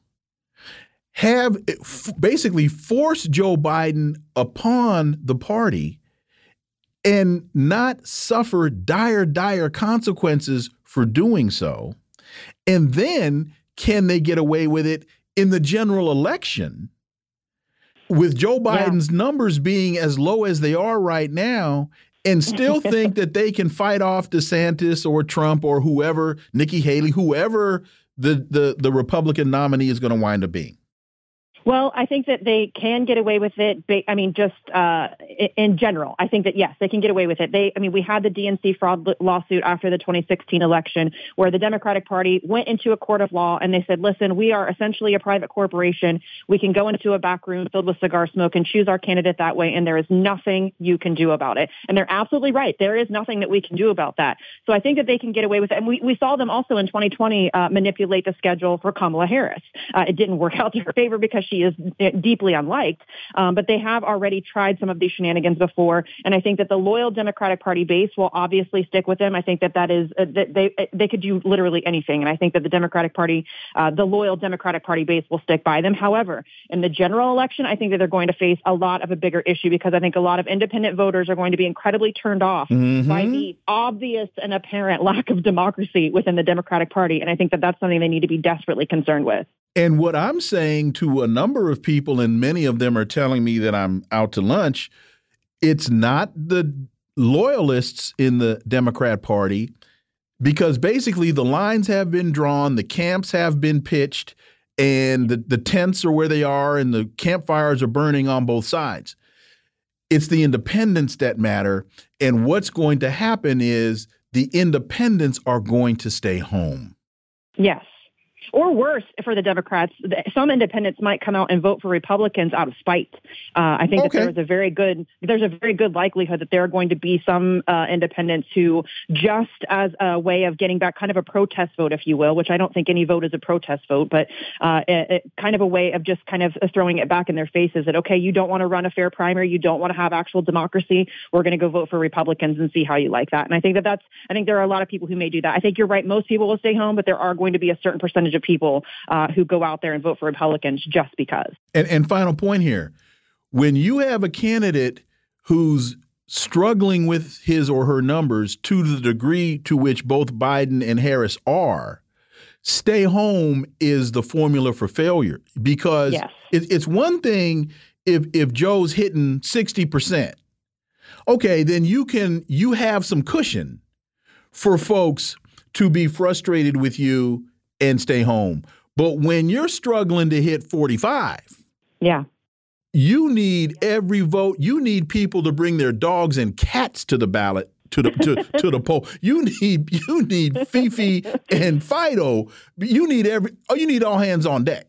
have basically forced Joe Biden upon the party and not suffer dire, dire consequences for doing so. And then can they get away with it in the general election? With Joe Biden's yeah. numbers being as low as they are right now, and still think that they can fight off DeSantis or Trump or whoever, Nikki Haley, whoever the the the Republican nominee is going to wind up being. Well, I think that they can get away with it. I mean, just uh, in general, I think that yes, they can get away with it. They, I mean, we had the DNC fraud lawsuit after the 2016 election, where the Democratic Party went into a court of law and they said, "Listen, we are essentially a private corporation. We can go into a back room filled with cigar smoke and choose our candidate that way, and there is nothing you can do about it." And they're absolutely right. There is nothing that we can do about that. So I think that they can get away with it. And we, we saw them also in 2020 uh, manipulate the schedule for Kamala Harris. Uh, it didn't work *laughs* out to her favor because she is deeply unliked. Um, but they have already tried some of these shenanigans before, and I think that the loyal Democratic Party base will obviously stick with them. I think that that is uh, that they uh, they could do literally anything, and I think that the Democratic Party, uh, the loyal Democratic Party base, will stick by them. However, in the general election, I think that they're going to face a lot of a bigger issue because I think a lot of independent voters are going to be incredibly turned off mm-hmm. by the obvious and apparent lack of democracy within the Democratic Party, and I think that that's something they need to be desperately concerned with. And what I'm saying to a number of people, and many of them are telling me that I'm out to lunch, it's not the loyalists in the Democrat Party because basically the lines have been drawn, the camps have been pitched, and the, the tents are where they are, and the campfires are burning on both sides. It's the independents that matter. And what's going to happen is the independents are going to stay home. Yes or worse for the Democrats, some independents might come out and vote for Republicans out of spite. Uh, I think okay. that there is a very good there's a very good likelihood that there are going to be some uh, independents who, just as a way of getting back, kind of a protest vote, if you will, which I don't think any vote is a protest vote, but uh, it, it, kind of a way of just kind of throwing it back in their faces that okay, you don't want to run a fair primary, you don't want to have actual democracy, we're going to go vote for Republicans and see how you like that. And I think that that's I think there are a lot of people who may do that. I think you're right. Most people will stay home, but there are going to be a certain percentage of people uh, who go out there and vote for Republicans just because. And, and final point here when you have a candidate who's struggling with his or her numbers to the degree to which both Biden and Harris are, stay home is the formula for failure because yes. it, it's one thing if if Joe's hitting 60%. Okay, then you can you have some cushion for folks to be frustrated with you and stay home. But when you're struggling to hit 45, yeah. You need every vote. You need people to bring their dogs and cats to the ballot to the to, *laughs* to the poll. You need you need Fifi and Fido. You need every oh you need all hands on deck.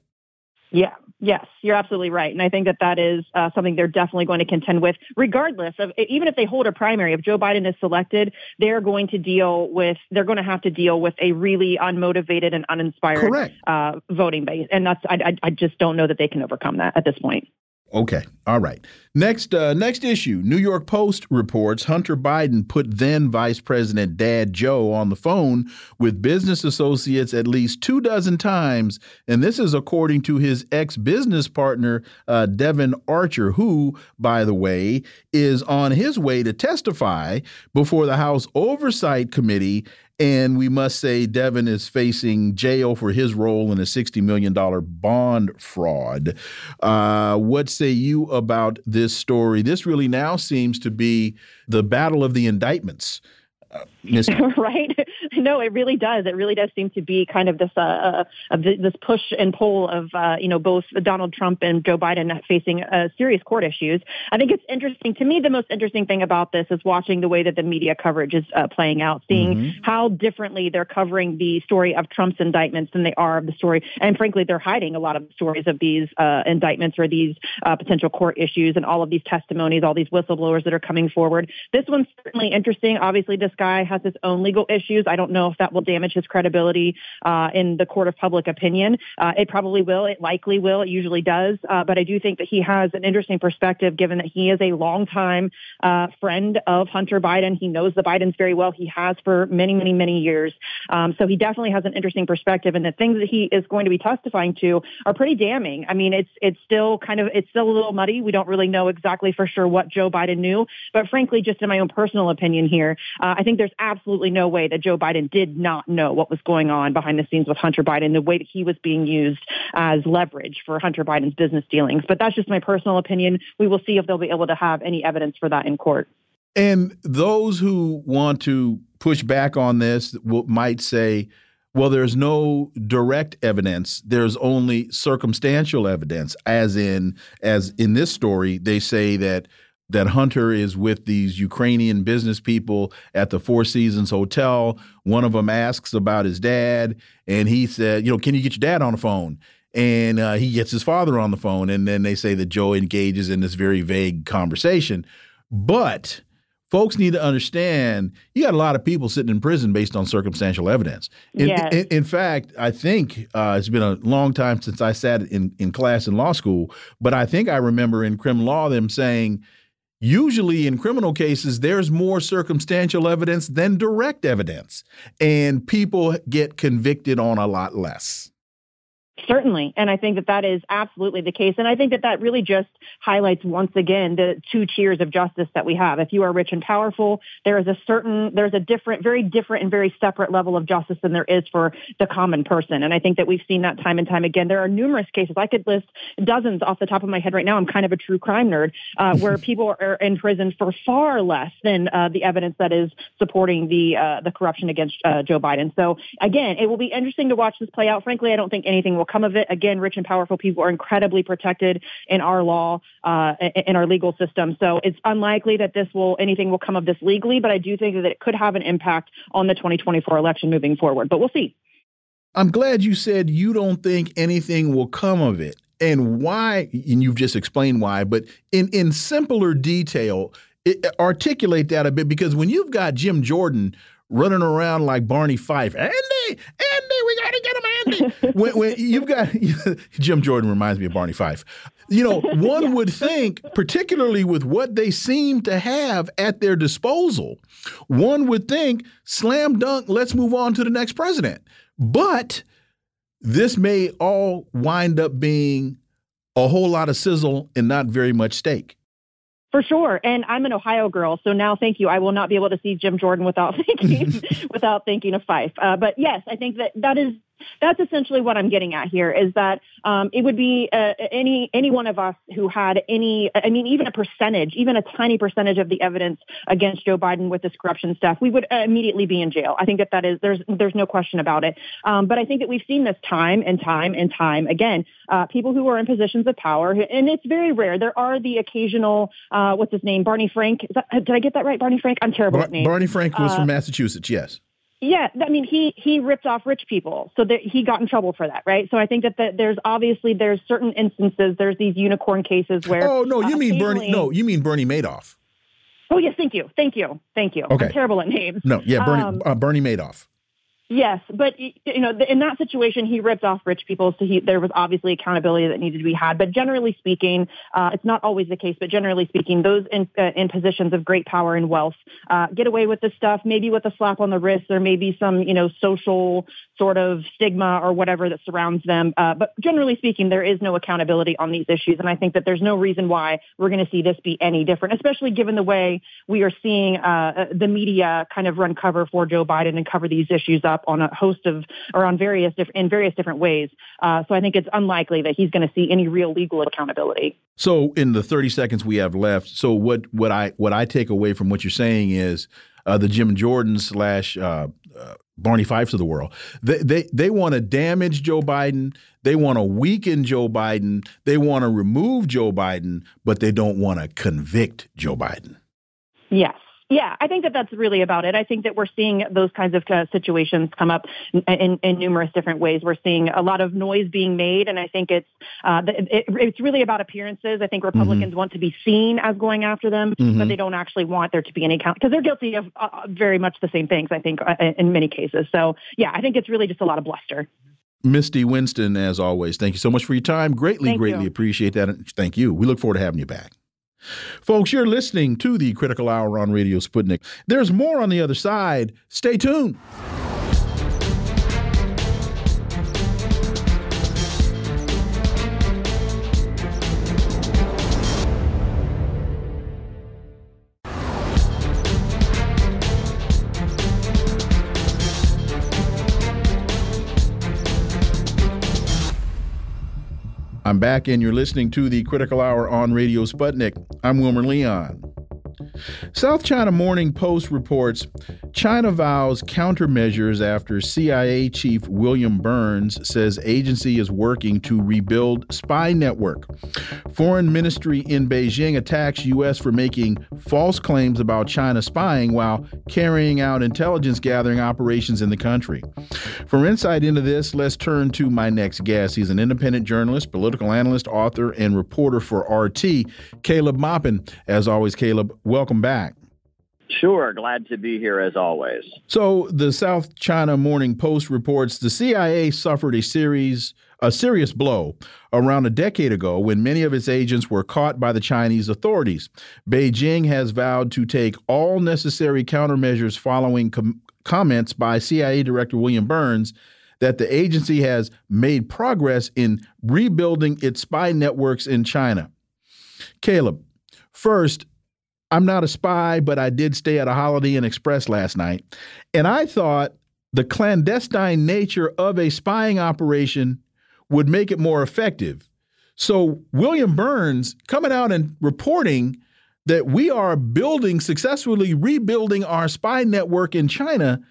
Yeah, yes, you're absolutely right. And I think that that is uh, something they're definitely going to contend with, regardless of even if they hold a primary. If Joe Biden is selected, they're going to deal with, they're going to have to deal with a really unmotivated and uninspired uh, voting base. And that's, I, I, I just don't know that they can overcome that at this point. Okay. All right. Next, uh, next issue. New York Post reports Hunter Biden put then Vice President Dad Joe on the phone with business associates at least two dozen times, and this is according to his ex-business partner uh, Devon Archer, who, by the way, is on his way to testify before the House Oversight Committee and we must say Devon is facing jail for his role in a $60 million bond fraud. Uh, what say you about this story? This really now seems to be the battle of the indictments. Uh, *laughs* right? *laughs* no, it really does. It really does seem to be kind of this uh, uh, this push and pull of uh, you know both Donald Trump and Joe Biden facing uh, serious court issues. I think it's interesting to me. The most interesting thing about this is watching the way that the media coverage is uh, playing out, seeing mm-hmm. how differently they're covering the story of Trump's indictments than they are of the story, and frankly, they're hiding a lot of the stories of these uh, indictments or these potential court issues and all of these testimonies, all these whistleblowers that are coming forward. This one's certainly interesting. Obviously, this guy has his own legal issues. I don't know if that will damage his credibility uh, in the court of public opinion. Uh, it probably will. It likely will. It usually does. Uh, but I do think that he has an interesting perspective, given that he is a longtime uh, friend of Hunter Biden. He knows the Bidens very well. He has for many, many, many years. Um, so he definitely has an interesting perspective, and the things that he is going to be testifying to are pretty damning. I mean, it's it's still kind of it's still a little muddy. We don't really know exactly for sure what Joe Biden knew, but frankly, just in my own personal opinion here, uh, I think there's absolutely no way that Joe Biden did not know what was going on behind the scenes with Hunter Biden, the way that he was being used as leverage for Hunter Biden's business dealings. But that's just my personal opinion. We will see if they'll be able to have any evidence for that in court. And those who want to push back on this might say, well, there's no direct evidence. There's only circumstantial evidence, as in, as in this story, they say that that Hunter is with these Ukrainian business people at the Four Seasons Hotel. One of them asks about his dad, and he said, "You know, can you get your dad on the phone?" And uh, he gets his father on the phone, and then they say that Joe engages in this very vague conversation. But folks need to understand you got a lot of people sitting in prison based on circumstantial evidence. In, yes. in, in fact, I think uh, it's been a long time since I sat in, in class in law school, but I think I remember in criminal law them saying Usually, in criminal cases, there's more circumstantial evidence than direct evidence, and people get convicted on a lot less. Certainly. And I think that that is absolutely the case. And I think that that really just highlights once again the two tiers of justice that we have. If you are rich and powerful, there is a certain, there's a different, very different and very separate level of justice than there is for the common person. And I think that we've seen that time and time again. There are numerous cases. I could list dozens off the top of my head right now. I'm kind of a true crime nerd, uh, *laughs* where people are in prison for far less than uh, the evidence that is supporting the, uh, the corruption against uh, Joe Biden. So again, it will be interesting to watch this play out. Frankly, I don't think anything will come of it. Again, rich and powerful people are incredibly protected in our law, uh, in our legal system. So it's unlikely that this will anything will come of this legally, but I do think that it could have an impact on the 2024 election moving forward. But we'll see. I'm glad you said you don't think anything will come of it. And why, and you've just explained why, but in, in simpler detail, it, articulate that a bit because when you've got Jim Jordan running around like Barney Fife, Andy, Andy, we got to get him, Andy. *laughs* when, when you've got *laughs* Jim Jordan reminds me of Barney Fife. You know, *laughs* one yeah. would think, particularly with what they seem to have at their disposal, one would think, slam dunk, let's move on to the next president. But this may all wind up being a whole lot of sizzle and not very much steak. For sure. And I'm an Ohio girl, so now thank you. I will not be able to see Jim Jordan without *laughs* thinking *laughs* without thinking of Fife. Uh, but yes, I think that that is that's essentially what I'm getting at here is that um, it would be uh, any any one of us who had any, I mean, even a percentage, even a tiny percentage of the evidence against Joe Biden with this corruption stuff, we would uh, immediately be in jail. I think that that is there's there's no question about it. Um, but I think that we've seen this time and time and time again. Uh, people who are in positions of power, and it's very rare. There are the occasional, uh, what's his name, Barney Frank. That, did I get that right, Barney Frank? I'm terrible Bar at names. Barney Frank was from uh, Massachusetts. Yes. Yeah, I mean, he he ripped off rich people, so that he got in trouble for that, right? So I think that the, there's obviously there's certain instances, there's these unicorn cases where. Oh no, you uh, mean Bernie? No, you mean Bernie Madoff. Oh yes, thank you, thank you, thank you. Okay. I'm terrible at names. No, yeah, Bernie um, uh, Bernie Madoff. Yes, but you know, in that situation, he ripped off rich people, so he, there was obviously accountability that needed to be had. But generally speaking, uh, it's not always the case. But generally speaking, those in, uh, in positions of great power and wealth uh, get away with this stuff, maybe with a slap on the wrist, or maybe some you know social sort of stigma or whatever that surrounds them. Uh, but generally speaking, there is no accountability on these issues, and I think that there's no reason why we're going to see this be any different, especially given the way we are seeing uh, the media kind of run cover for Joe Biden and cover these issues up up on a host of or on various in various different ways. Uh, so I think it's unlikely that he's going to see any real legal accountability. So in the 30 seconds we have left, so what what I what I take away from what you're saying is uh, the Jim Jordan slash uh, uh Barney Fifes of the world. They they they want to damage Joe Biden. They want to weaken Joe Biden. They want to remove Joe Biden, but they don't want to convict Joe Biden. Yes. Yeah, I think that that's really about it. I think that we're seeing those kinds of uh, situations come up in, in, in, numerous different ways. We're seeing a lot of noise being made, and I think it's uh, it, it's really about appearances. I think Republicans mm-hmm. want to be seen as going after them, mm-hmm. but they don't actually want there to be any count because they're guilty of uh, very much the same things. I think uh, in many cases. So yeah, I think it's really just a lot of bluster. Misty Winston, as always, thank you so much for your time. Greatly, thank greatly you. appreciate that. Thank you. We look forward to having you back. Folks, you're listening to the Critical Hour on Radio Sputnik. There's more on the other side. Stay tuned. I'm back, and you're listening to the Critical Hour on Radio Sputnik. I'm Wilmer Leon. South China Morning Post reports China vows countermeasures after CIA Chief William Burns says agency is working to rebuild spy network. Foreign Ministry in Beijing attacks U.S. for making false claims about China spying while carrying out intelligence gathering operations in the country. For insight into this, let's turn to my next guest. He's an independent journalist, political analyst, author, and reporter for RT, Caleb Maupin. As always, Caleb, welcome back. Sure, glad to be here as always. So, the South China Morning Post reports the CIA suffered a series a serious blow around a decade ago when many of its agents were caught by the Chinese authorities. Beijing has vowed to take all necessary countermeasures following com comments by CIA Director William Burns that the agency has made progress in rebuilding its spy networks in China. Caleb, first, I'm not a spy, but I did stay at a Holiday Inn Express last night. And I thought the clandestine nature of a spying operation would make it more effective. So, William Burns coming out and reporting that we are building, successfully rebuilding our spy network in China,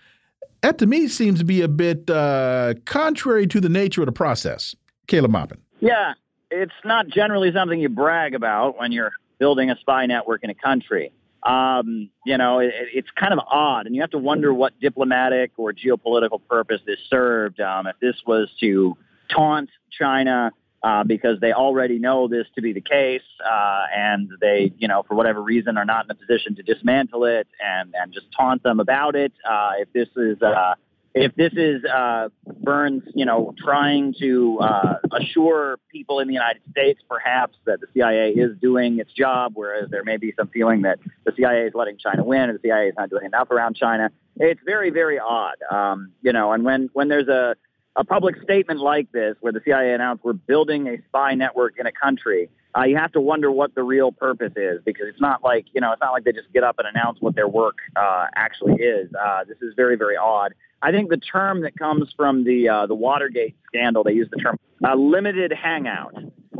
that to me seems to be a bit uh, contrary to the nature of the process. Caleb Maupin. Yeah, it's not generally something you brag about when you're building a spy network in a country. Um, you know, it, it's kind of odd, and you have to wonder what diplomatic or geopolitical purpose this served. Um, if this was to taunt China uh, because they already know this to be the case, uh, and they, you know, for whatever reason, are not in a position to dismantle it and and just taunt them about it. Uh, if this is uh, if this is uh, Burns, you know, trying to uh, assure people in the United States, perhaps that the CIA is doing its job, whereas there may be some feeling that the CIA is letting China win and the CIA is not doing enough around China. It's very, very odd, um, you know. And when when there's a a public statement like this, where the CIA announced we're building a spy network in a country, uh, you have to wonder what the real purpose is because it's not like you know it's not like they just get up and announce what their work uh, actually is. Uh, this is very very odd. I think the term that comes from the uh, the Watergate scandal, they use the term uh, limited hangout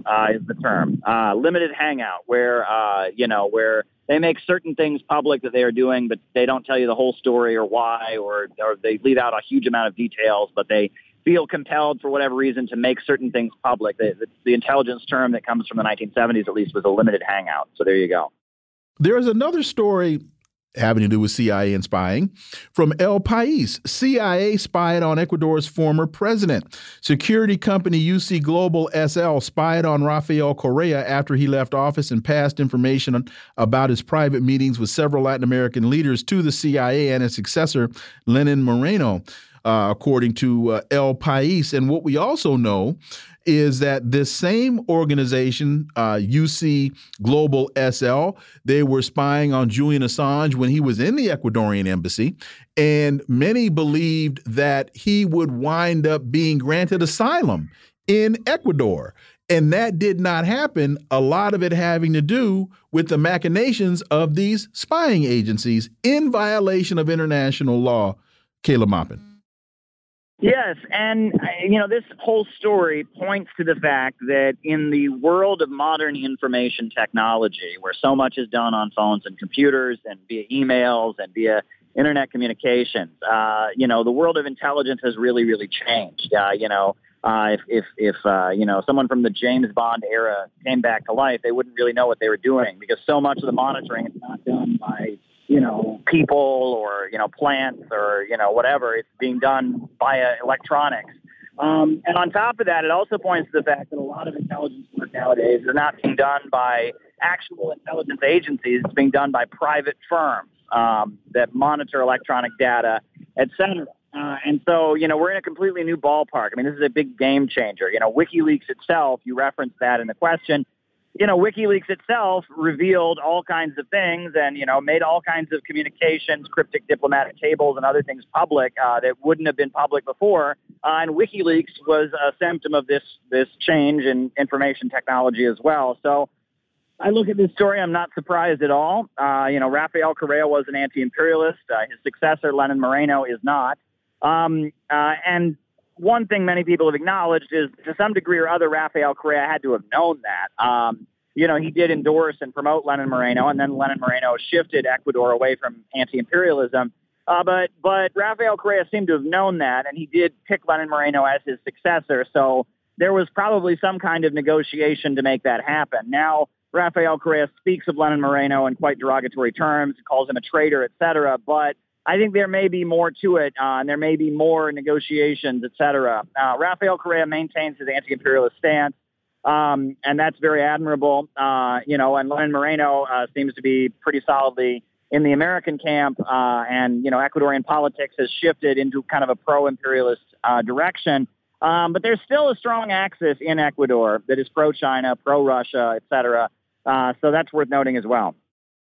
uh, is the term uh, limited hangout, where uh, you know where they make certain things public that they are doing, but they don't tell you the whole story or why, or or they leave out a huge amount of details, but they feel compelled for whatever reason to make certain things public. The, the, the intelligence term that comes from the 1970s, at least, was a limited hangout. So there you go. There is another story having to do with CIA and spying. From El País, CIA spied on Ecuador's former president. Security company UC Global SL spied on Rafael Correa after he left office and passed information about his private meetings with several Latin American leaders to the CIA and his successor, Lenin Moreno. Uh, according to uh, El País. And what we also know is that this same organization, uh, UC Global SL, they were spying on Julian Assange when he was in the Ecuadorian embassy. And many believed that he would wind up being granted asylum in Ecuador. And that did not happen, a lot of it having to do with the machinations of these spying agencies in violation of international law. Caleb Maupin. Yes, and you know this whole story points to the fact that in the world of modern information technology, where so much is done on phones and computers and via emails and via internet communications, uh, you know the world of intelligence has really, really changed. Uh, you know, uh, if if, if uh, you know someone from the James Bond era came back to life, they wouldn't really know what they were doing because so much of the monitoring is not done by you know, people or, you know, plants or, you know, whatever. It's being done via electronics. Um, and on top of that, it also points to the fact that a lot of intelligence work nowadays is not being done by actual intelligence agencies. It's being done by private firms um, that monitor electronic data, et cetera. Uh, and so, you know, we're in a completely new ballpark. I mean, this is a big game changer. You know, WikiLeaks itself, you referenced that in the question, you know, WikiLeaks itself revealed all kinds of things and, you know, made all kinds of communications, cryptic diplomatic cables and other things public uh, that wouldn't have been public before. Uh, and WikiLeaks was a symptom of this, this change in information technology as well. So I look at this story, I'm not surprised at all. Uh, you know, Rafael Correa was an anti-imperialist. Uh, his successor, Lenin Moreno, is not. Um, uh, and one thing many people have acknowledged is to some degree or other, Rafael Correa had to have known that. Um, you know, he did endorse and promote Lenin Moreno, and then Lenin Moreno shifted Ecuador away from anti-imperialism. Uh, but but Rafael Correa seemed to have known that, and he did pick Lenin Moreno as his successor. So there was probably some kind of negotiation to make that happen. Now Rafael Correa speaks of Lenin Moreno in quite derogatory terms, calls him a traitor, et cetera. But I think there may be more to it, uh, and there may be more negotiations, et cetera. Uh, Rafael Correa maintains his anti-imperialist stance, um, and that's very admirable. Uh, you know, and Lenin Moreno uh, seems to be pretty solidly in the American camp, uh, and you know, Ecuadorian politics has shifted into kind of a pro-imperialist uh, direction. Um, but there's still a strong axis in Ecuador that is pro-China, pro-Russia, et cetera. so that's worth noting as well.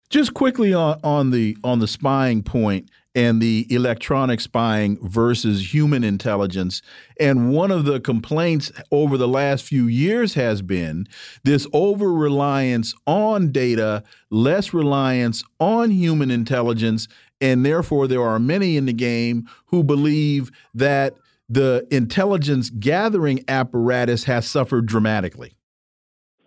Just quickly on, on the on the spying point and the electronic spying versus human intelligence. And one of the complaints over the last few years has been this over reliance on data, less reliance on human intelligence. And therefore, there are many in the game who believe that the intelligence gathering apparatus has suffered dramatically.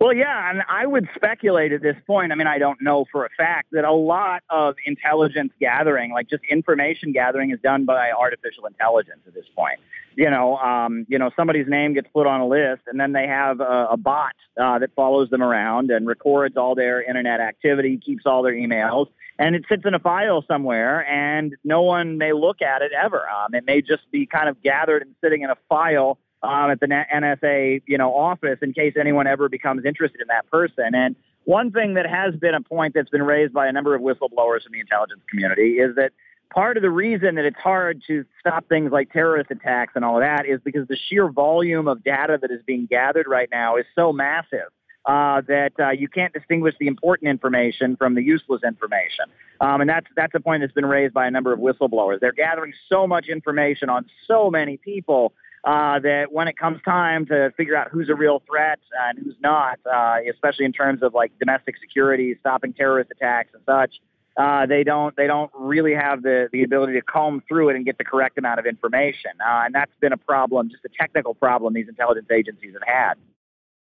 Well, yeah, and I would speculate at this point. I mean, I don't know for a fact that a lot of intelligence gathering, like just information gathering, is done by artificial intelligence at this point. You know, um, you know, somebody's name gets put on a list, and then they have a, a bot uh, that follows them around and records all their internet activity, keeps all their emails, and it sits in a file somewhere, and no one may look at it ever. Um, it may just be kind of gathered and sitting in a file um, at the NSA, you know, office in case anyone ever becomes interested in that person. And one thing that has been a point that's been raised by a number of whistleblowers in the intelligence community is that part of the reason that it's hard to stop things like terrorist attacks and all of that is because the sheer volume of data that is being gathered right now is so massive. Uh, that uh, you can't distinguish the important information from the useless information, um, and that's that's a point that's been raised by a number of whistleblowers. They're gathering so much information on so many people uh, that when it comes time to figure out who's a real threat and who's not, uh, especially in terms of like domestic security, stopping terrorist attacks and such, uh, they don't they don't really have the the ability to comb through it and get the correct amount of information, uh, and that's been a problem, just a technical problem these intelligence agencies have had.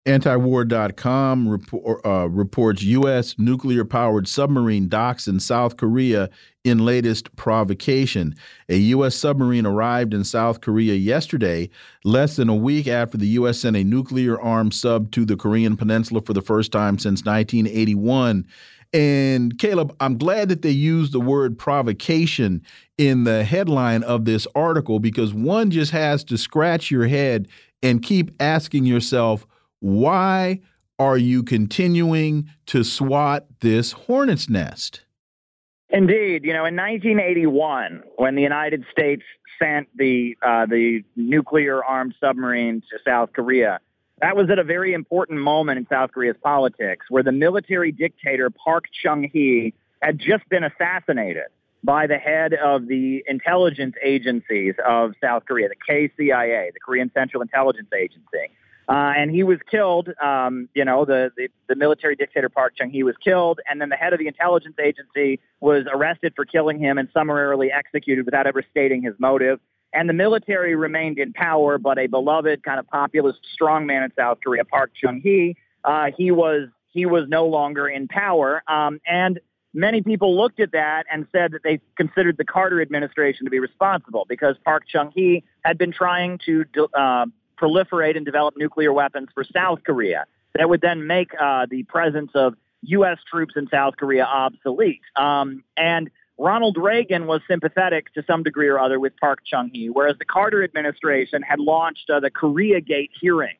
Antiwar.com report, uh, reports U.S. nuclear powered submarine docks in South Korea in latest provocation. A U.S. submarine arrived in South Korea yesterday, less than a week after the U.S. sent a nuclear armed sub to the Korean peninsula for the first time since 1981. And Caleb, I'm glad that they used the word provocation in the headline of this article because one just has to scratch your head and keep asking yourself, why are you continuing to swat this hornet's nest? Indeed, you know, in 1981, when the United States sent the uh, the nuclear armed submarine to South Korea, that was at a very important moment in South Korea's politics, where the military dictator Park Chung Hee had just been assassinated by the head of the intelligence agencies of South Korea, the KCIA, the Korean Central Intelligence Agency. Uh, and he was killed. Um, you know, the, the, the military dictator Park Chung Hee was killed, and then the head of the intelligence agency was arrested for killing him and summarily executed without ever stating his motive. And the military remained in power, but a beloved kind of populist strongman in South Korea, Park Chung Hee, uh, he was he was no longer in power. Um, and many people looked at that and said that they considered the Carter administration to be responsible because Park Chung Hee had been trying to uh, proliferate and develop nuclear weapons for South Korea that would then make uh, the presence of U.S. troops in South Korea obsolete. Um, and Ronald Reagan was sympathetic to some degree or other with Park Chung Hee, whereas the Carter administration had launched uh, the Korea Gate hearings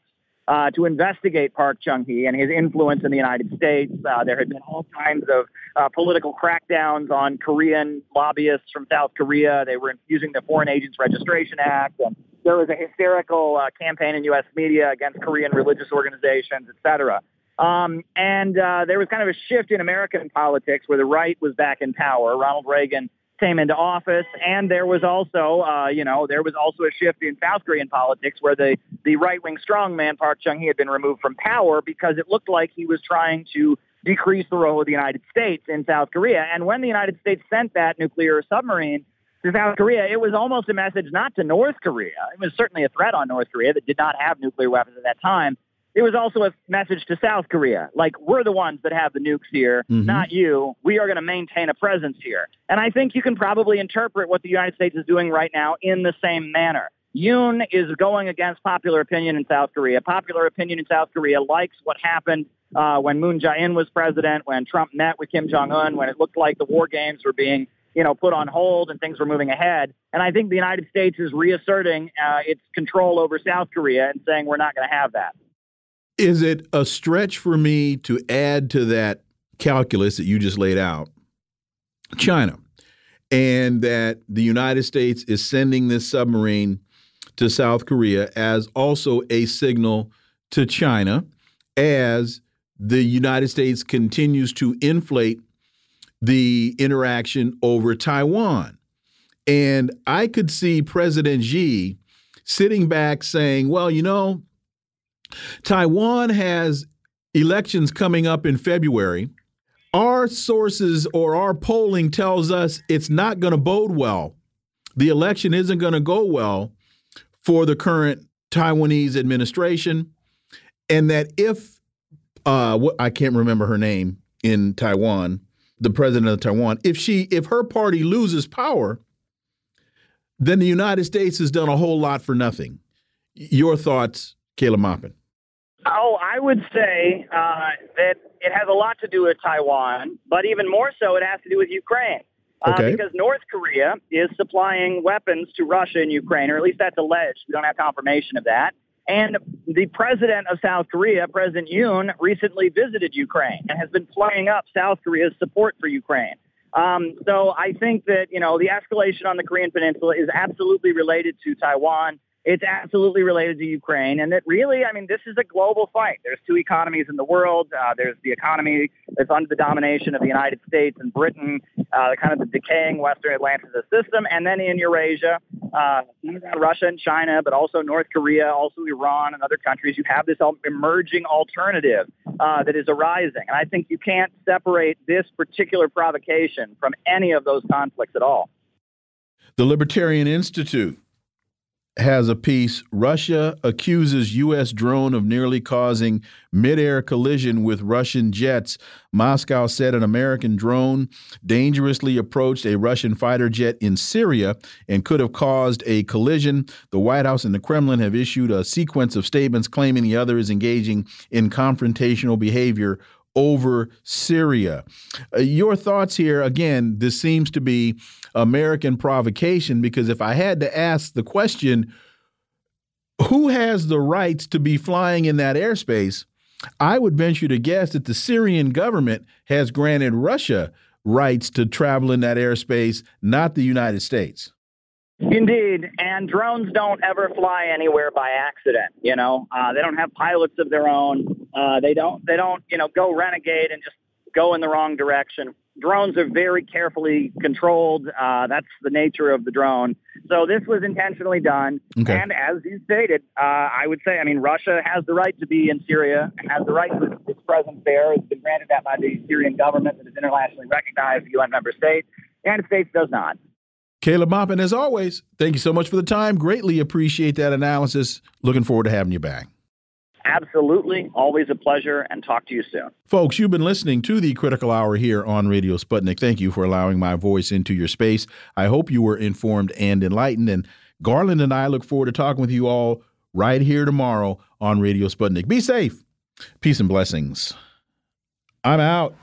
uh, to investigate Park Chung Hee and his influence in the United States. Uh, there had been all kinds of uh, political crackdowns on Korean lobbyists from South Korea. They were using the Foreign Agents Registration Act, and there was a hysterical uh, campaign in U.S. media against Korean religious organizations, et cetera. Um, and uh, there was kind of a shift in American politics where the right was back in power. Ronald Reagan came into office, and there was also, uh, you know, there was also a shift in South Korean politics where the the right wing strongman Park Chung Hee had been removed from power because it looked like he was trying to decrease the role of the United States in South Korea. And when the United States sent that nuclear submarine to South Korea, it was almost a message not to North Korea. It was certainly a threat on North Korea that did not have nuclear weapons at that time. It was also a message to South Korea, like we're the ones that have the nukes here, mm-hmm. not you. We are going to maintain a presence here. And I think you can probably interpret what the United States is doing right now in the same manner. Yoon is going against popular opinion in South Korea. Popular opinion in South Korea likes what happened uh, when Moon Jae-in was president, when Trump met with Kim Jong Un, when it looked like the war games were being you know, put on hold and things were moving ahead. And I think the United States is reasserting uh, its control over South Korea and saying we're not going to have that. Is it a stretch for me to add to that calculus that you just laid out, China, and that the United States is sending this submarine to South Korea as also a signal to China as the United States continues to inflate the interaction over Taiwan. And I could see President Xi sitting back saying, well, you know, Taiwan has elections coming up in February. Our sources or our polling tells us it's not going to bode well. The election isn't going to go well for the current Taiwanese administration. And that if, uh, I can't remember her name in Taiwan, the president of Taiwan, if she if her party loses power, then the United States has done a whole lot for nothing. Your thoughts, Caleb Maupin? Oh, I would say uh, that it has a lot to do with Taiwan, but even more so, it has to do with Ukraine. Uh, okay. Because North Korea is supplying weapons to Russia and Ukraine, or at least that's alleged. We don't have confirmation of that. And the president of South Korea, President Yoon, recently visited Ukraine and has been playing up South Korea's support for Ukraine. Um, so I think that, you know, the escalation on the Korean Peninsula is absolutely related to Taiwan. It's absolutely related to Ukraine. And that really, I mean, this is a global fight. There's two economies in the world. Uh, there's the economy that's under the domination of the United States and Britain, uh, kind of the decaying Western Atlantic system. And then in Eurasia, uh, Russia and China, but also North Korea, also Iran and other countries, you have this emerging alternative uh, that is arising. And I think you can't separate this particular provocation from any of those conflicts at all. The Libertarian Institute has a piece Russia accuses U.S. drone of nearly causing midair collision with Russian jets. Moscow said an American drone dangerously approached a Russian fighter jet in Syria and could have caused a collision. The White House and the Kremlin have issued a sequence of statements claiming the other is engaging in confrontational behavior over Syria. Uh, your thoughts here again, this seems to be American provocation because if I had to ask the question, who has the rights to be flying in that airspace? I would venture to guess that the Syrian government has granted Russia rights to travel in that airspace, not the United States. Indeed, and drones don't ever fly anywhere by accident. You know, uh, they don't have pilots of their own. Uh, they don't. They don't. You know, go renegade and just go in the wrong direction. Drones are very carefully controlled. Uh, that's the nature of the drone. So this was intentionally done. Okay. And as you stated, uh, I would say, I mean, Russia has the right to be in Syria and has the right to its presence there. It's been granted that by the Syrian government that is internationally recognized, UN member state. The United States does not. Caleb Maupin, as always, thank you so much for the time. Greatly appreciate that analysis. Looking forward to having you back. Absolutely. Always a pleasure and talk to you soon. Folks, you've been listening to the Critical Hour here on Radio Sputnik. Thank you for allowing my voice into your space. I hope you were informed and enlightened. And Garland and I look forward to talking with you all right here tomorrow on Radio Sputnik. Be safe. Peace and blessings. I'm out.